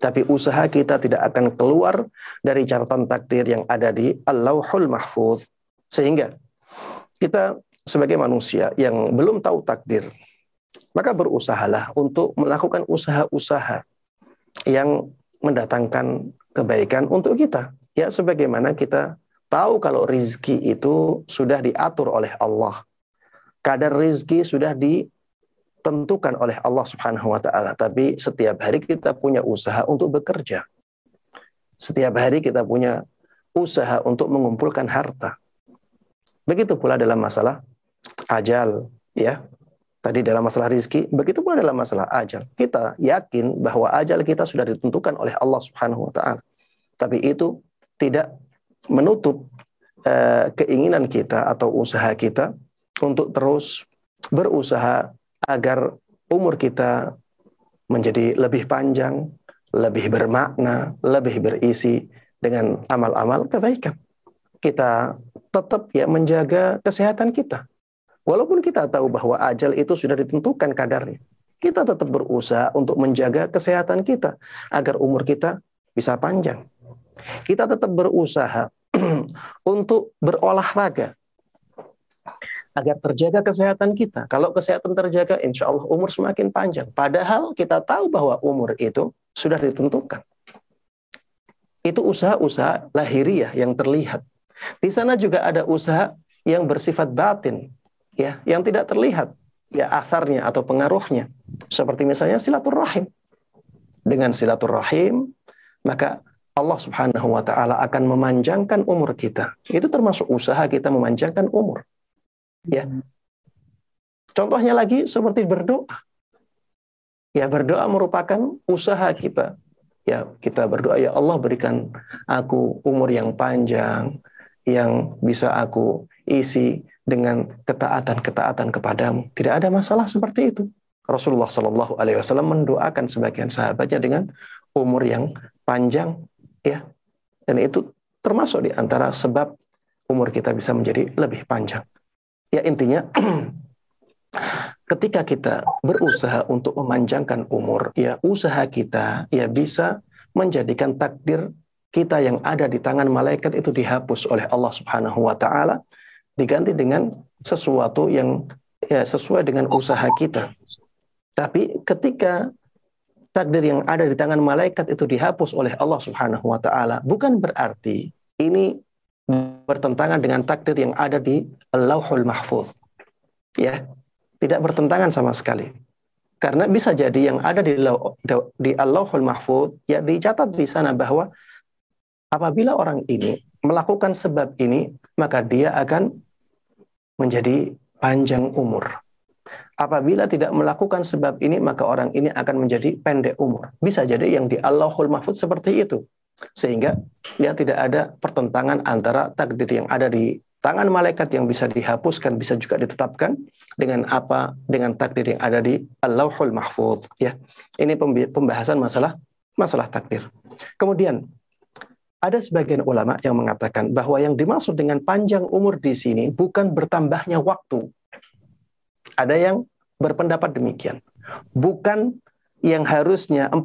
Tapi usaha kita tidak akan keluar dari catatan takdir yang ada di Allahul Mahfuz. Sehingga kita sebagai manusia yang belum tahu takdir, maka berusahalah untuk melakukan usaha-usaha yang mendatangkan kebaikan untuk kita. Ya, sebagaimana kita tahu kalau rizki itu sudah diatur oleh Allah kadar rizki sudah ditentukan oleh Allah Subhanahu wa taala, tapi setiap hari kita punya usaha untuk bekerja. Setiap hari kita punya usaha untuk mengumpulkan harta. Begitu pula dalam masalah ajal, ya. Tadi dalam masalah rizki, begitu pula dalam masalah ajal. Kita yakin bahwa ajal kita sudah ditentukan oleh Allah Subhanahu wa taala. Tapi itu tidak menutup uh, keinginan kita atau usaha kita untuk terus berusaha agar umur kita menjadi lebih panjang, lebih bermakna, lebih berisi dengan amal-amal kebaikan. Kita tetap ya menjaga kesehatan kita. Walaupun kita tahu bahwa ajal itu sudah ditentukan kadarnya. Kita tetap berusaha untuk menjaga kesehatan kita agar umur kita bisa panjang. Kita tetap berusaha untuk berolahraga agar terjaga kesehatan kita. Kalau kesehatan terjaga, insya Allah umur semakin panjang. Padahal kita tahu bahwa umur itu sudah ditentukan. Itu usaha-usaha lahiriah yang terlihat. Di sana juga ada usaha yang bersifat batin, ya, yang tidak terlihat, ya asarnya atau pengaruhnya. Seperti misalnya silaturahim. Dengan silaturahim, maka Allah Subhanahu wa taala akan memanjangkan umur kita. Itu termasuk usaha kita memanjangkan umur. Ya. Contohnya lagi seperti berdoa. Ya, berdoa merupakan usaha kita. Ya, kita berdoa ya Allah berikan aku umur yang panjang yang bisa aku isi dengan ketaatan-ketaatan kepadamu. Tidak ada masalah seperti itu. Rasulullah Shallallahu Alaihi Wasallam mendoakan sebagian sahabatnya dengan umur yang panjang, ya, dan itu termasuk di antara sebab umur kita bisa menjadi lebih panjang. Ya intinya ketika kita berusaha untuk memanjangkan umur, ya usaha kita ya bisa menjadikan takdir kita yang ada di tangan malaikat itu dihapus oleh Allah Subhanahu wa taala diganti dengan sesuatu yang ya sesuai dengan usaha kita. Tapi ketika takdir yang ada di tangan malaikat itu dihapus oleh Allah Subhanahu wa taala, bukan berarti ini bertentangan dengan takdir yang ada di Lauhul Mahfuz. Ya, tidak bertentangan sama sekali. Karena bisa jadi yang ada di di Allahul Mahfuz ya dicatat di sana bahwa apabila orang ini melakukan sebab ini maka dia akan menjadi panjang umur. Apabila tidak melakukan sebab ini maka orang ini akan menjadi pendek umur. Bisa jadi yang di Allahul Mahfuz seperti itu. Sehingga ya tidak ada pertentangan antara takdir yang ada di tangan malaikat yang bisa dihapuskan bisa juga ditetapkan dengan apa dengan takdir yang ada di Allahul Mahfud ya. Ini pembahasan masalah masalah takdir. Kemudian ada sebagian ulama yang mengatakan bahwa yang dimaksud dengan panjang umur di sini bukan bertambahnya waktu. Ada yang berpendapat demikian. Bukan yang harusnya 40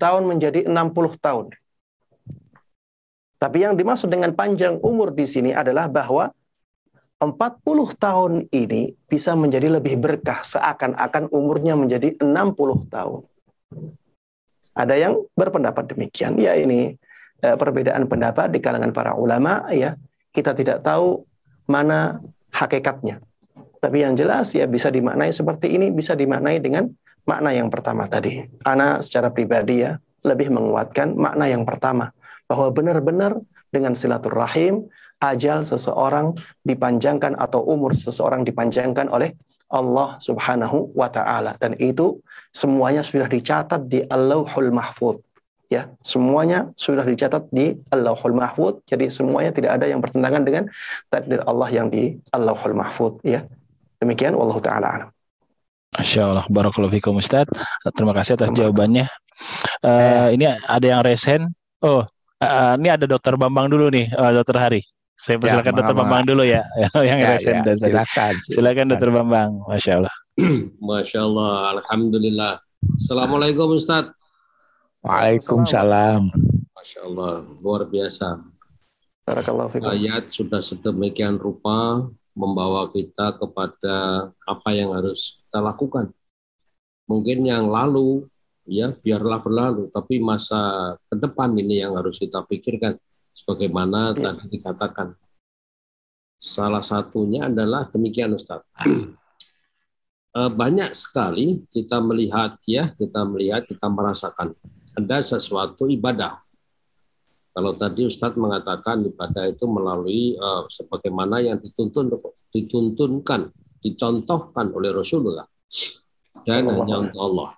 tahun menjadi 60 tahun. Tapi yang dimaksud dengan panjang umur di sini adalah bahwa 40 tahun ini bisa menjadi lebih berkah seakan-akan umurnya menjadi 60 tahun. Ada yang berpendapat demikian. Ya ini eh, perbedaan pendapat di kalangan para ulama ya. Kita tidak tahu mana hakikatnya. Tapi yang jelas ya bisa dimaknai seperti ini, bisa dimaknai dengan makna yang pertama tadi. Ana secara pribadi ya lebih menguatkan makna yang pertama. Bahwa benar-benar dengan silaturahim ajal seseorang dipanjangkan atau umur seseorang dipanjangkan oleh Allah Subhanahu wa taala. Dan itu semuanya sudah dicatat di Allahul Mahfud ya. Semuanya sudah dicatat di Allahul Mahfud. Jadi semuanya tidak ada yang bertentangan dengan takdir Allah yang di Allahul Mahfud ya demikian wallahu taala Masya Allah, Barakallahu fikum Ustaz. Terima kasih atas jawabannya. Uh, ini ada yang resen. Oh, Uh, ini ada Dokter Bambang dulu nih, uh, Dokter Hari. Saya persilakan ya, Dokter Bambang dulu ya, yang ya, resen ya, dan silakan. Silakan Dokter Bambang, masya Allah. masya Allah, Alhamdulillah. Assalamualaikum Ustaz. Waalaikumsalam. Masya Allah, luar biasa. Ayat sudah sedemikian rupa membawa kita kepada apa yang harus kita lakukan. Mungkin yang lalu ya biarlah berlalu tapi masa ke depan ini yang harus kita pikirkan sebagaimana ya. tadi dikatakan salah satunya adalah demikian Ustaz eh, banyak sekali kita melihat ya kita melihat kita merasakan ada sesuatu ibadah kalau tadi Ustadz mengatakan ibadah itu melalui uh, sebagaimana yang dituntun dituntunkan dicontohkan oleh Rasulullah. Dan hanya untuk Allah.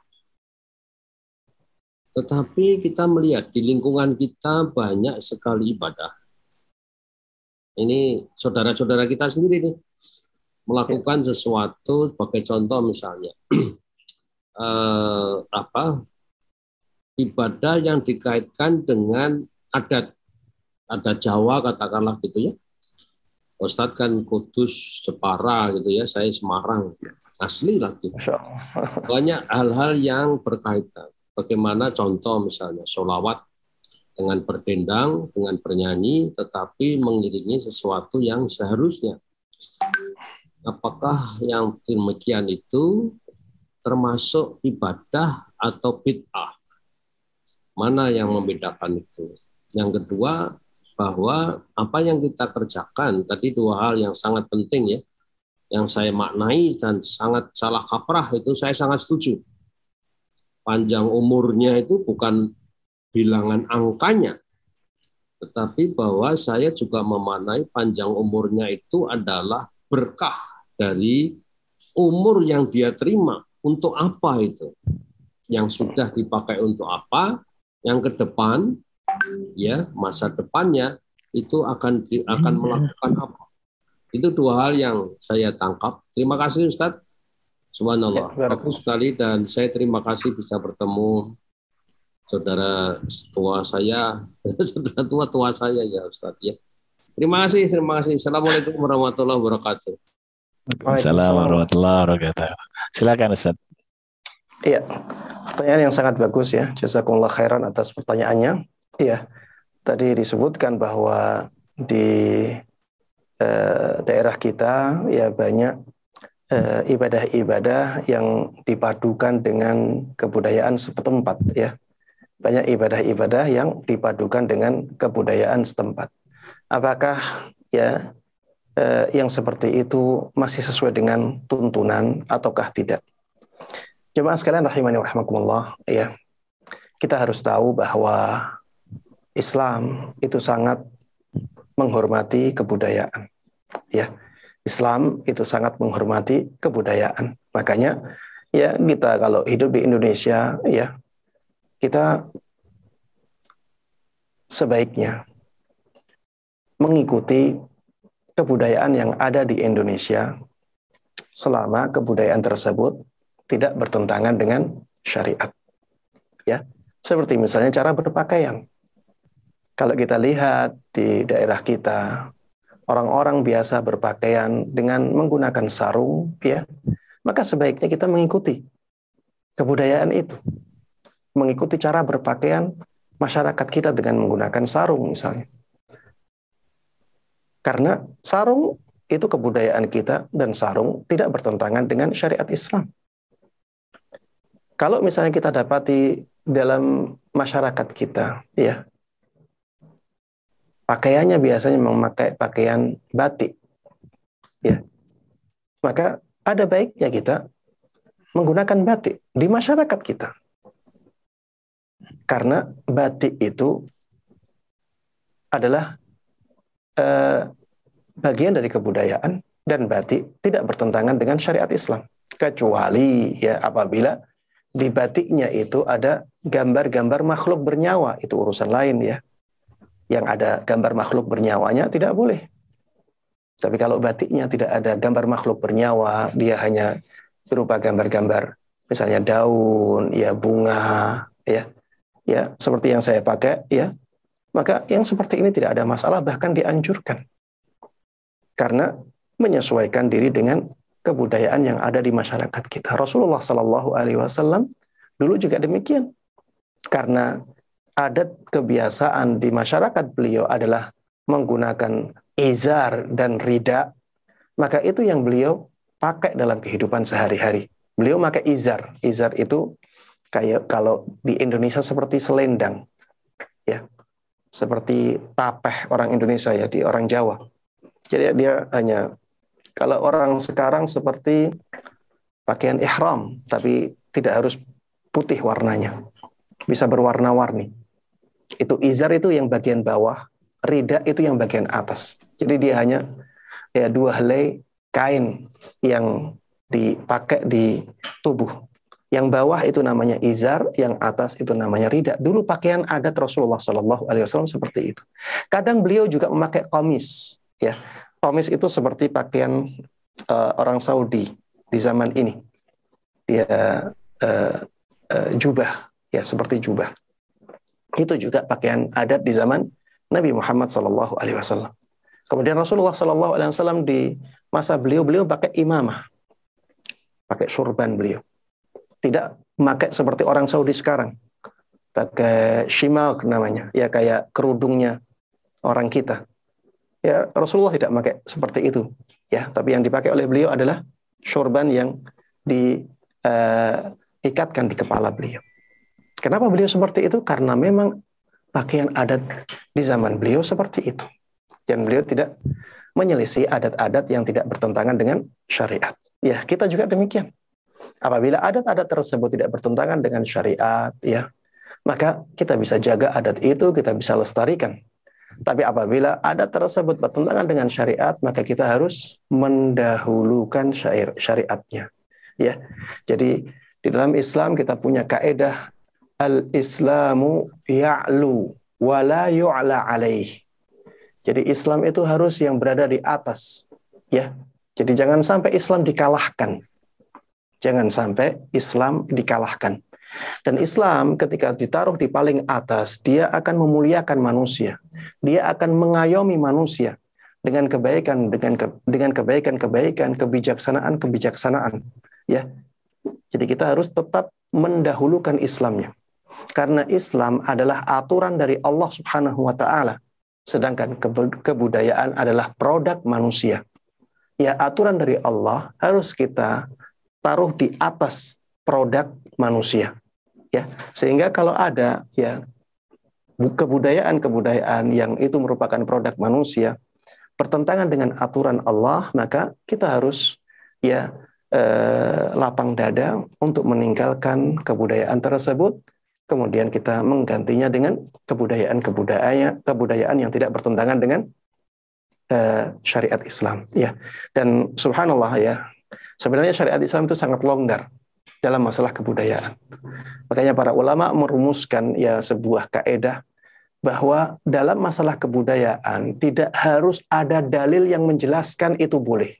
Tetapi kita melihat di lingkungan kita banyak sekali ibadah. Ini saudara-saudara kita sendiri nih melakukan sesuatu sebagai contoh misalnya. Eh, apa? Ibadah yang dikaitkan dengan adat adat Jawa katakanlah gitu ya. Ustadz kan Kudus, Jepara gitu ya, saya Semarang asli lagi. Banyak hal-hal yang berkaitan bagaimana contoh misalnya sholawat dengan berdendang, dengan bernyanyi, tetapi mengiringi sesuatu yang seharusnya apakah yang demikian itu termasuk ibadah atau bid'ah? Mana yang membedakan itu? Yang kedua, bahwa apa yang kita kerjakan tadi dua hal yang sangat penting ya, yang saya maknai dan sangat salah kaprah itu saya sangat setuju. Panjang umurnya itu bukan bilangan angkanya, tetapi bahwa saya juga memaknai panjang umurnya itu adalah berkah dari umur yang dia terima. Untuk apa itu? Yang sudah dipakai untuk apa? Yang ke depan ya masa depannya itu akan akan iya. melakukan apa? Itu dua hal yang saya tangkap. Terima kasih Ustadz Subhanallah. Ya, bagus sekali dan saya terima kasih bisa bertemu saudara tua saya saudara tua tua saya ya Ustadz ya. Terima kasih terima kasih. Assalamualaikum warahmatullahi wabarakatuh. Assalamualaikum warahmatullahi wabarakatuh. Silakan Ustadz Iya, pertanyaan yang sangat bagus ya. Jazakumullah khairan atas pertanyaannya. Iya, tadi disebutkan bahwa di eh, daerah kita ya banyak eh, ibadah-ibadah yang dipadukan dengan kebudayaan setempat ya. Banyak ibadah-ibadah yang dipadukan dengan kebudayaan setempat. Apakah ya eh, yang seperti itu masih sesuai dengan tuntunan ataukah tidak? Jemaah sekalian rahimani rahimakumullah, ya. Kita harus tahu bahwa Islam itu sangat menghormati kebudayaan. Ya. Islam itu sangat menghormati kebudayaan. Makanya ya kita kalau hidup di Indonesia ya kita sebaiknya mengikuti kebudayaan yang ada di Indonesia selama kebudayaan tersebut tidak bertentangan dengan syariat. Ya, seperti misalnya cara berpakaian. Kalau kita lihat di daerah kita, orang-orang biasa berpakaian dengan menggunakan sarung, ya, maka sebaiknya kita mengikuti kebudayaan itu. Mengikuti cara berpakaian masyarakat kita dengan menggunakan sarung misalnya. Karena sarung itu kebudayaan kita dan sarung tidak bertentangan dengan syariat Islam. Kalau misalnya kita dapati dalam masyarakat kita, ya, pakaiannya biasanya memakai pakaian batik, ya, maka ada baiknya kita menggunakan batik di masyarakat kita, karena batik itu adalah eh, bagian dari kebudayaan dan batik tidak bertentangan dengan syariat Islam, kecuali ya apabila di batiknya itu ada gambar-gambar makhluk bernyawa, itu urusan lain ya. Yang ada gambar makhluk bernyawanya tidak boleh. Tapi kalau batiknya tidak ada gambar makhluk bernyawa, dia hanya berupa gambar-gambar misalnya daun, ya bunga, ya. Ya, seperti yang saya pakai, ya. Maka yang seperti ini tidak ada masalah bahkan dianjurkan. Karena menyesuaikan diri dengan kebudayaan yang ada di masyarakat kita. Rasulullah Shallallahu Alaihi Wasallam dulu juga demikian, karena adat kebiasaan di masyarakat beliau adalah menggunakan izar dan rida, maka itu yang beliau pakai dalam kehidupan sehari-hari. Beliau pakai izar. Izar itu kayak kalau di Indonesia seperti selendang, ya, seperti tapeh orang Indonesia ya di orang Jawa. Jadi dia hanya kalau orang sekarang seperti pakaian ihram, tapi tidak harus putih warnanya. Bisa berwarna-warni. Itu izar itu yang bagian bawah, rida itu yang bagian atas. Jadi dia hanya ya dua helai kain yang dipakai di tubuh. Yang bawah itu namanya izar, yang atas itu namanya rida. Dulu pakaian adat Rasulullah Shallallahu Alaihi Wasallam seperti itu. Kadang beliau juga memakai komis, ya Komis itu seperti pakaian uh, orang Saudi di zaman ini. Dia uh, uh, jubah, ya seperti jubah. Itu juga pakaian adat di zaman Nabi Muhammad Sallallahu Alaihi Wasallam. Kemudian Rasulullah Sallallahu Alaihi Wasallam di masa beliau beliau pakai imamah, pakai surban beliau. Tidak memakai seperti orang Saudi sekarang, pakai shimal namanya, ya kayak kerudungnya orang kita Ya Rasulullah tidak pakai seperti itu. ya, tapi yang dipakai oleh beliau adalah sorban yang diikatkan uh, di kepala beliau. Kenapa beliau seperti itu? Karena memang pakaian adat di zaman beliau seperti itu. Dan beliau tidak menyelisih adat-adat yang tidak bertentangan dengan syariat. Ya, kita juga demikian. Apabila adat-adat tersebut tidak bertentangan dengan syariat, ya, maka kita bisa jaga adat itu, kita bisa lestarikan. Tapi apabila adat tersebut bertentangan dengan syariat, maka kita harus mendahulukan syariatnya. Ya. Jadi di dalam Islam kita punya kaedah al-islamu ya'lu wa la yu'la alaih. Jadi Islam itu harus yang berada di atas, ya. Jadi jangan sampai Islam dikalahkan. Jangan sampai Islam dikalahkan. Dan Islam ketika ditaruh di paling atas, dia akan memuliakan manusia. Dia akan mengayomi manusia dengan kebaikan, dengan ke, dengan kebaikan-kebaikan, kebijaksanaan-kebijaksanaan. Ya, jadi kita harus tetap mendahulukan Islamnya. Karena Islam adalah aturan dari Allah Subhanahu wa taala sedangkan kebudayaan adalah produk manusia. Ya, aturan dari Allah harus kita taruh di atas produk manusia. Ya, sehingga kalau ada ya kebudayaan-kebudayaan yang itu merupakan produk manusia bertentangan dengan aturan Allah, maka kita harus ya eh, lapang dada untuk meninggalkan kebudayaan tersebut kemudian kita menggantinya dengan kebudayaan-kebudayaan kebudayaan yang tidak bertentangan dengan uh, syariat Islam ya. Dan subhanallah ya sebenarnya syariat Islam itu sangat longgar dalam masalah kebudayaan. Makanya para ulama merumuskan ya sebuah kaedah bahwa dalam masalah kebudayaan tidak harus ada dalil yang menjelaskan itu boleh.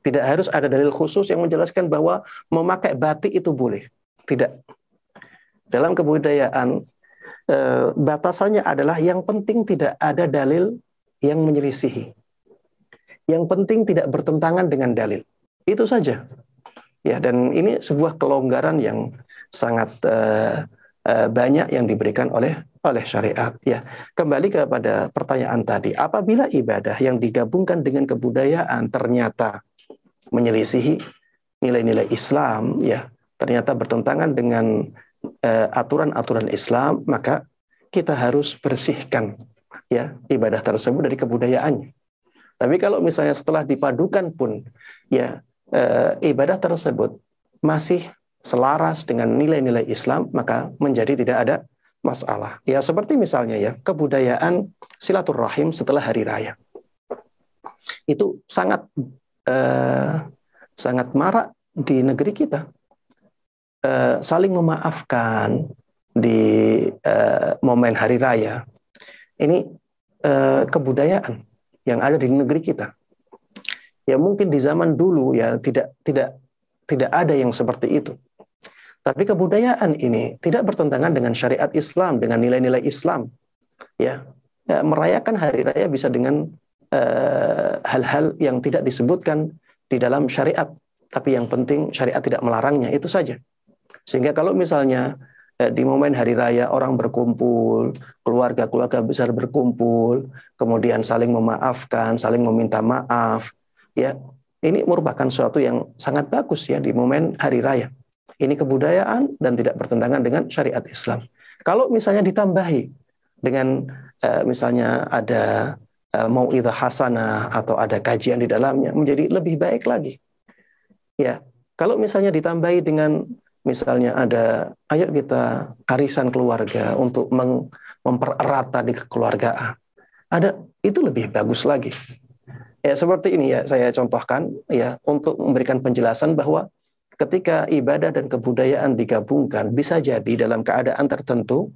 Tidak harus ada dalil khusus yang menjelaskan bahwa memakai batik itu boleh. Tidak dalam kebudayaan eh, batasannya adalah yang penting tidak ada dalil yang menyelisihi. Yang penting tidak bertentangan dengan dalil. Itu saja. Ya, dan ini sebuah kelonggaran yang sangat uh, uh, banyak yang diberikan oleh oleh syariat. Ya, kembali kepada pertanyaan tadi, apabila ibadah yang digabungkan dengan kebudayaan ternyata menyelisihi nilai-nilai Islam, ya, ternyata bertentangan dengan Eh, aturan-aturan Islam, maka kita harus bersihkan ya ibadah tersebut dari kebudayaannya. Tapi kalau misalnya setelah dipadukan pun ya e, ibadah tersebut masih selaras dengan nilai-nilai Islam, maka menjadi tidak ada masalah. Ya seperti misalnya ya kebudayaan silaturahim setelah hari raya. Itu sangat e, sangat marak di negeri kita. Eh, saling memaafkan di uh, momen hari raya ini uh, kebudayaan yang ada di negeri kita. Ya mungkin di zaman dulu ya tidak tidak tidak ada yang seperti itu. Tapi kebudayaan ini tidak bertentangan dengan syariat Islam, dengan nilai-nilai Islam. Ya, ya merayakan hari raya bisa dengan hal-hal uh, yang tidak disebutkan di dalam syariat, tapi yang penting syariat tidak melarangnya itu saja. Sehingga kalau misalnya eh, di momen hari raya orang berkumpul, keluarga-keluarga besar berkumpul, kemudian saling memaafkan, saling meminta maaf, ya ini merupakan suatu yang sangat bagus ya di momen hari raya. Ini kebudayaan dan tidak bertentangan dengan syariat Islam. Kalau misalnya ditambahi dengan eh, misalnya ada eh, mau itu hasanah atau ada kajian di dalamnya menjadi lebih baik lagi. Ya, kalau misalnya ditambahi dengan misalnya ada ayo kita arisan keluarga untuk meng, mempererat tadi kekeluargaan. Ada itu lebih bagus lagi. Ya seperti ini ya saya contohkan ya untuk memberikan penjelasan bahwa ketika ibadah dan kebudayaan digabungkan bisa jadi dalam keadaan tertentu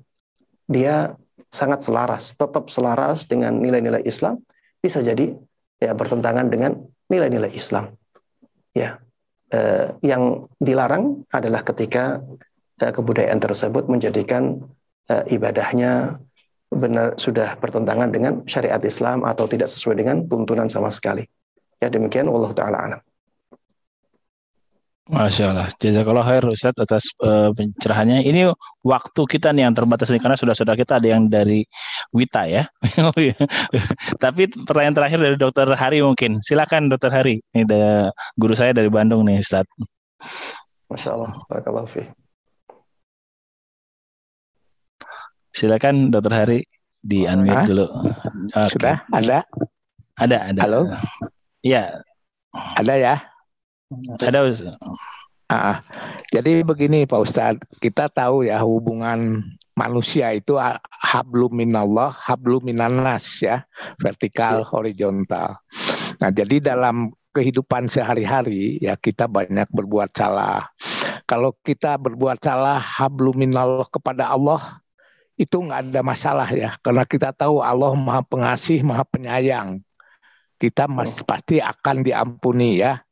dia sangat selaras, tetap selaras dengan nilai-nilai Islam, bisa jadi ya bertentangan dengan nilai-nilai Islam. Ya, eh, yang dilarang adalah ketika eh, kebudayaan tersebut menjadikan eh, ibadahnya benar sudah bertentangan dengan syariat Islam atau tidak sesuai dengan tuntunan sama sekali. Ya demikian Allah taala alam. Masya Allah. Jazakallah khair Ustaz atas uh, pencerahannya. Ini waktu kita nih yang terbatas nih karena sudah sudah kita ada yang dari Wita ya. Oh, iya. Tapi pertanyaan terakhir dari Dokter Hari mungkin. Silakan Dokter Hari. Ini ada guru saya dari Bandung nih Ustaz. Masya Allah. Barakallahu fi. Silakan Dokter Hari di unmute dulu. Okay. Sudah ada? Ada, ada. Halo. Ya. Ada ya? Ada Ustaz. Ah, jadi begini Pak Ustadz, kita tahu ya hubungan manusia itu hablum minallah, hablum minanas ya, vertikal, ya. horizontal. Nah, jadi dalam kehidupan sehari-hari ya kita banyak berbuat salah. Kalau kita berbuat salah hablum minallah kepada Allah itu nggak ada masalah ya, karena kita tahu Allah maha pengasih, maha penyayang. Kita mas, pasti akan diampuni ya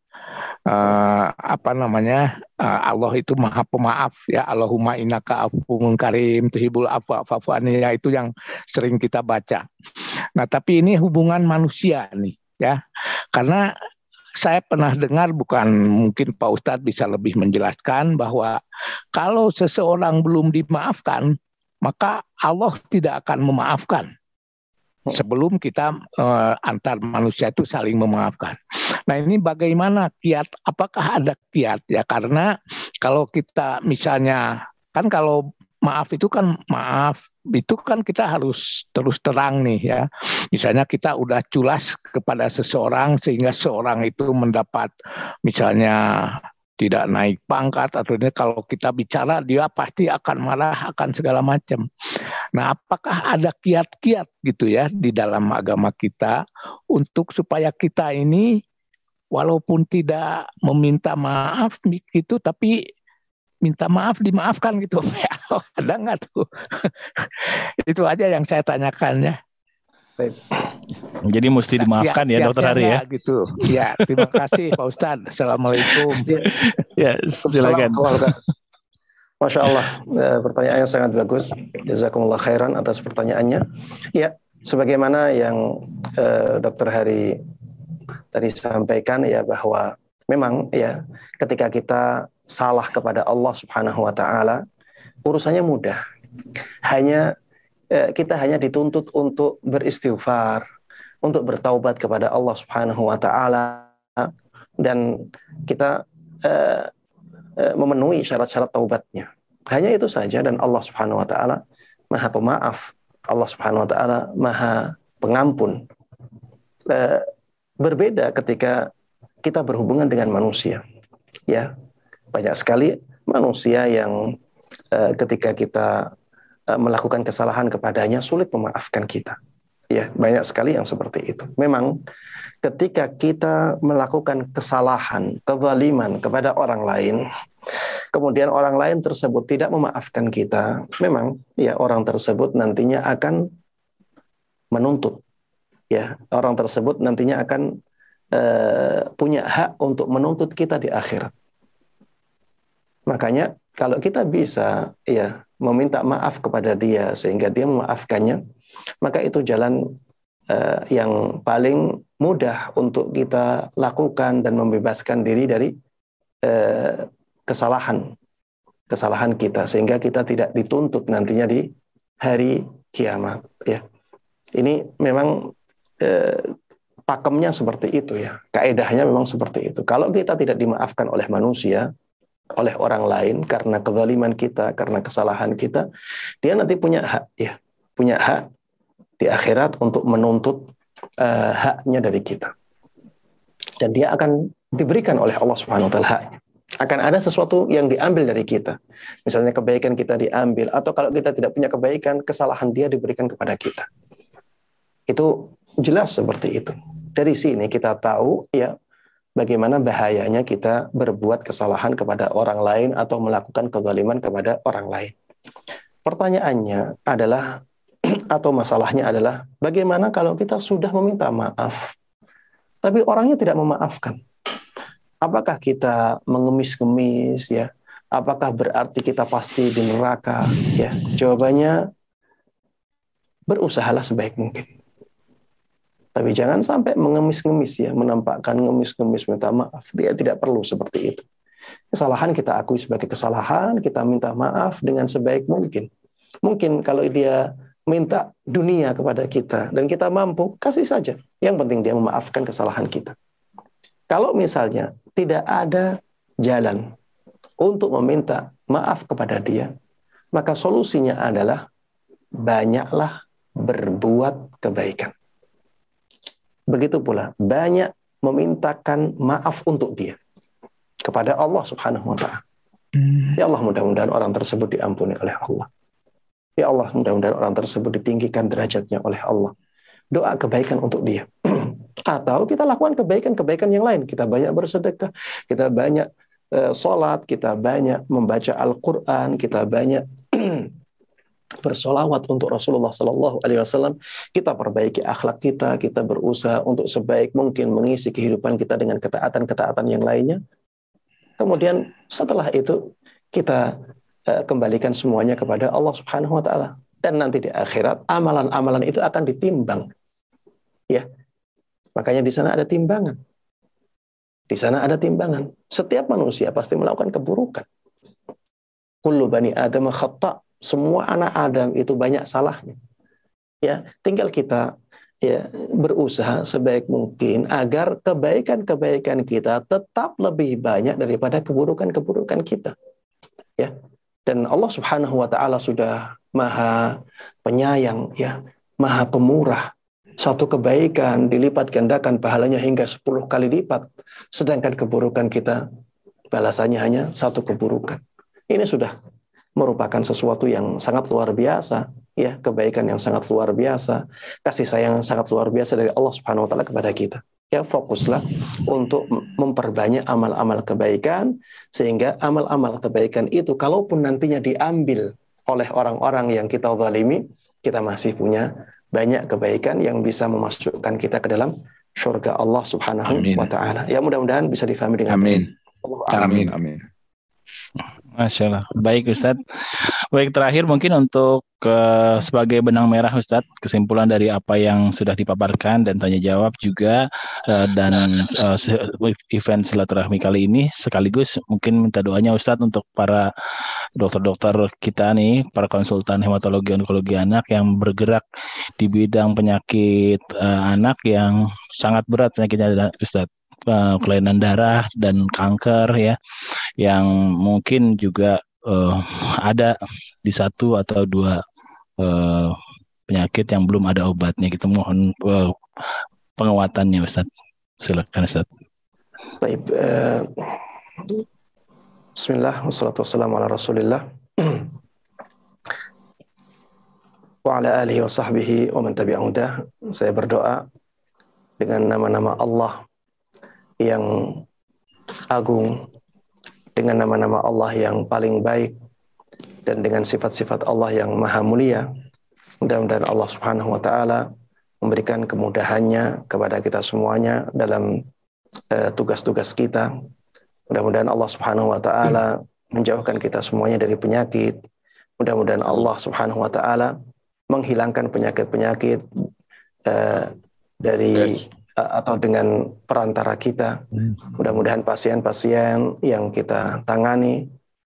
uh, apa namanya uh, Allah itu maha pemaaf ya Allahumma innaka afuwun karim tuhibul afwa fa'fu ya itu yang sering kita baca. Nah, tapi ini hubungan manusia nih ya. Karena saya pernah dengar bukan mungkin Pak Ustadz bisa lebih menjelaskan bahwa kalau seseorang belum dimaafkan maka Allah tidak akan memaafkan sebelum kita uh, antar manusia itu saling memaafkan. Nah ini bagaimana kiat? Apakah ada kiat ya? Karena kalau kita misalnya kan kalau maaf itu kan maaf itu kan kita harus terus terang nih ya. Misalnya kita udah culas kepada seseorang sehingga seorang itu mendapat misalnya tidak naik pangkat atau ini kalau kita bicara dia pasti akan marah akan segala macam. Nah, apakah ada kiat-kiat gitu ya di dalam agama kita untuk supaya kita ini walaupun tidak meminta maaf gitu tapi minta maaf dimaafkan gitu. ada nggak tuh? Itu aja yang saya tanyakan ya. Jadi mesti ya, dimaafkan ya, ya, ya dokter Hari ya. Gitu. Ya, terima kasih Pak Ustadz. Assalamualaikum. ya, silakan. Masya Allah, eh, pertanyaan yang sangat bagus. Jazakumullah khairan atas pertanyaannya. Ya, sebagaimana yang eh, dokter Hari tadi sampaikan ya bahwa memang ya ketika kita salah kepada Allah Subhanahu wa taala urusannya mudah. Hanya kita hanya dituntut untuk beristighfar, untuk bertaubat kepada Allah Subhanahu wa taala dan kita uh, uh, memenuhi syarat-syarat taubatnya. Hanya itu saja dan Allah Subhanahu wa taala Maha Pemaaf. Allah Subhanahu wa taala Maha Pengampun. Berbeda ketika kita berhubungan dengan manusia. Ya. Banyak sekali manusia yang ketika kita Eh, melakukan kesalahan kepadanya sulit memaafkan kita. Ya, banyak sekali yang seperti itu. Memang ketika kita melakukan kesalahan, kezaliman kepada orang lain, kemudian orang lain tersebut tidak memaafkan kita, memang ya orang tersebut nantinya akan menuntut. Ya, orang tersebut nantinya akan uh, punya hak untuk menuntut kita di akhirat. Makanya kalau kita bisa ya meminta maaf kepada dia sehingga dia memaafkannya, maka itu jalan uh, yang paling mudah untuk kita lakukan dan membebaskan diri dari uh, kesalahan kesalahan kita sehingga kita tidak dituntut nantinya di hari kiamat ya. Ini memang uh, pakemnya seperti itu ya. Kaedahnya memang seperti itu. Kalau kita tidak dimaafkan oleh manusia, oleh orang lain karena kezaliman kita, karena kesalahan kita, dia nanti punya hak ya, punya hak di akhirat untuk menuntut uh, haknya dari kita. Dan dia akan diberikan oleh Allah Subhanahu wa taala haknya. Akan ada sesuatu yang diambil dari kita. Misalnya kebaikan kita diambil atau kalau kita tidak punya kebaikan, kesalahan dia diberikan kepada kita. Itu jelas seperti itu. Dari sini kita tahu ya bagaimana bahayanya kita berbuat kesalahan kepada orang lain atau melakukan kezaliman kepada orang lain. Pertanyaannya adalah atau masalahnya adalah bagaimana kalau kita sudah meminta maaf tapi orangnya tidak memaafkan? Apakah kita mengemis-ngemis ya? Apakah berarti kita pasti di neraka ya? Jawabannya berusahalah sebaik mungkin. Tapi jangan sampai mengemis-ngemis ya, menampakkan ngemis-ngemis minta maaf. Dia tidak perlu seperti itu. Kesalahan kita akui sebagai kesalahan, kita minta maaf dengan sebaik mungkin. Mungkin kalau dia minta dunia kepada kita dan kita mampu, kasih saja. Yang penting dia memaafkan kesalahan kita. Kalau misalnya tidak ada jalan untuk meminta maaf kepada dia, maka solusinya adalah banyaklah berbuat kebaikan. Begitu pula banyak memintakan maaf untuk dia kepada Allah Subhanahu wa taala. Hmm. Ya Allah mudah-mudahan orang tersebut diampuni oleh Allah. Ya Allah mudah-mudahan orang tersebut ditinggikan derajatnya oleh Allah. Doa kebaikan untuk dia. Atau kita lakukan kebaikan-kebaikan yang lain. Kita banyak bersedekah, kita banyak uh, sholat, kita banyak membaca Al-Quran, kita banyak bersolawat untuk Rasulullah Sallallahu Alaihi Wasallam, kita perbaiki akhlak kita, kita berusaha untuk sebaik mungkin mengisi kehidupan kita dengan ketaatan-ketaatan yang lainnya. Kemudian setelah itu kita uh, kembalikan semuanya kepada Allah Subhanahu Wa Taala dan nanti di akhirat amalan-amalan itu akan ditimbang, ya. Makanya di sana ada timbangan. Di sana ada timbangan. Setiap manusia pasti melakukan keburukan. Kullu bani Adam khata. Semua anak Adam itu banyak salahnya. Ya, tinggal kita ya berusaha sebaik mungkin agar kebaikan-kebaikan kita tetap lebih banyak daripada keburukan-keburukan kita. Ya. Dan Allah Subhanahu wa taala sudah Maha penyayang ya, Maha pemurah satu kebaikan dilipat gandakan pahalanya hingga 10 kali lipat. Sedangkan keburukan kita balasannya hanya satu keburukan. Ini sudah merupakan sesuatu yang sangat luar biasa, ya, kebaikan yang sangat luar biasa, kasih sayang yang sangat luar biasa dari Allah Subhanahu wa taala kepada kita. Ya, fokuslah untuk memperbanyak amal-amal kebaikan sehingga amal-amal kebaikan itu kalaupun nantinya diambil oleh orang-orang yang kita zalimi, kita masih punya banyak kebaikan yang bisa memasukkan kita ke dalam surga Allah Subhanahu amin. wa taala. Ya mudah-mudahan bisa difahami dengan Amin. Amin. Amin. Masya Allah. Baik Ustadz. Baik terakhir mungkin untuk ke sebagai benang merah Ustadz kesimpulan dari apa yang sudah dipaparkan dan tanya jawab juga uh, dan uh, event silaturahmi kali ini sekaligus mungkin minta doanya Ustadz untuk para dokter-dokter kita nih para konsultan hematologi onkologi anak yang bergerak di bidang penyakit uh, anak yang sangat berat penyakitnya Ustadz kelainan darah dan kanker ya yang mungkin juga uh, ada di satu atau dua uh, penyakit yang belum ada obatnya. Kita mohon uh, penguatannya, Ustaz. Silakan, Ustaz. Baik. Uh, Bismillah, wassalatu wassalamu ala rasulillah. wa ala alihi wa sahbihi wa man tabi'ahudah. Saya berdoa dengan nama-nama Allah yang agung, dengan nama-nama Allah yang paling baik dan dengan sifat-sifat Allah yang maha mulia. Mudah-mudahan Allah Subhanahu wa taala memberikan kemudahannya kepada kita semuanya dalam uh, tugas-tugas kita. Mudah-mudahan Allah Subhanahu wa taala menjauhkan kita semuanya dari penyakit. Mudah-mudahan Allah Subhanahu wa taala menghilangkan penyakit-penyakit uh, dari atau dengan perantara kita. Hmm. Mudah-mudahan pasien-pasien yang kita tangani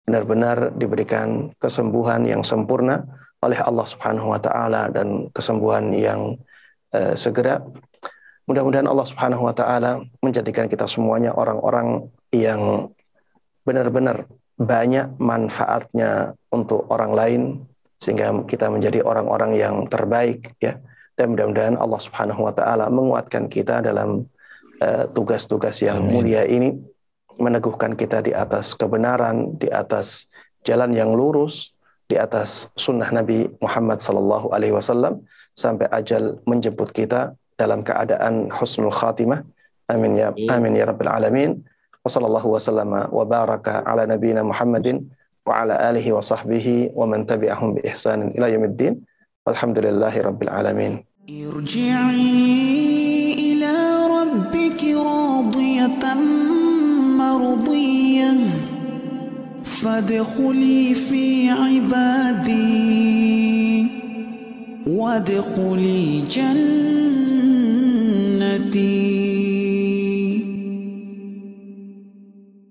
benar-benar diberikan kesembuhan yang sempurna oleh Allah Subhanahu wa taala dan kesembuhan yang uh, segera. Mudah-mudahan Allah Subhanahu wa taala menjadikan kita semuanya orang-orang yang benar-benar banyak manfaatnya untuk orang lain sehingga kita menjadi orang-orang yang terbaik ya dan mudah-mudahan Allah Subhanahu wa taala menguatkan kita dalam eh, tugas-tugas uh, yang Amin. mulia ini meneguhkan kita di atas kebenaran, di atas jalan yang lurus, di atas sunnah Nabi Muhammad sallallahu alaihi wasallam sampai ajal menjemput kita dalam keadaan husnul khatimah. Amin ya amin ya rabbal alamin. Wa sallallahu wasallama wa baraka ala nabiyyina Muhammadin wa ala alihi wa sahbihi wa man tabi'ahum bi ihsanin ila yaumiddin. Walhamdulillahi Rabbil Alamin. ارجعي إلى ربك راضية مرضية. فادخلي في عبادي. وادخلي جنتي.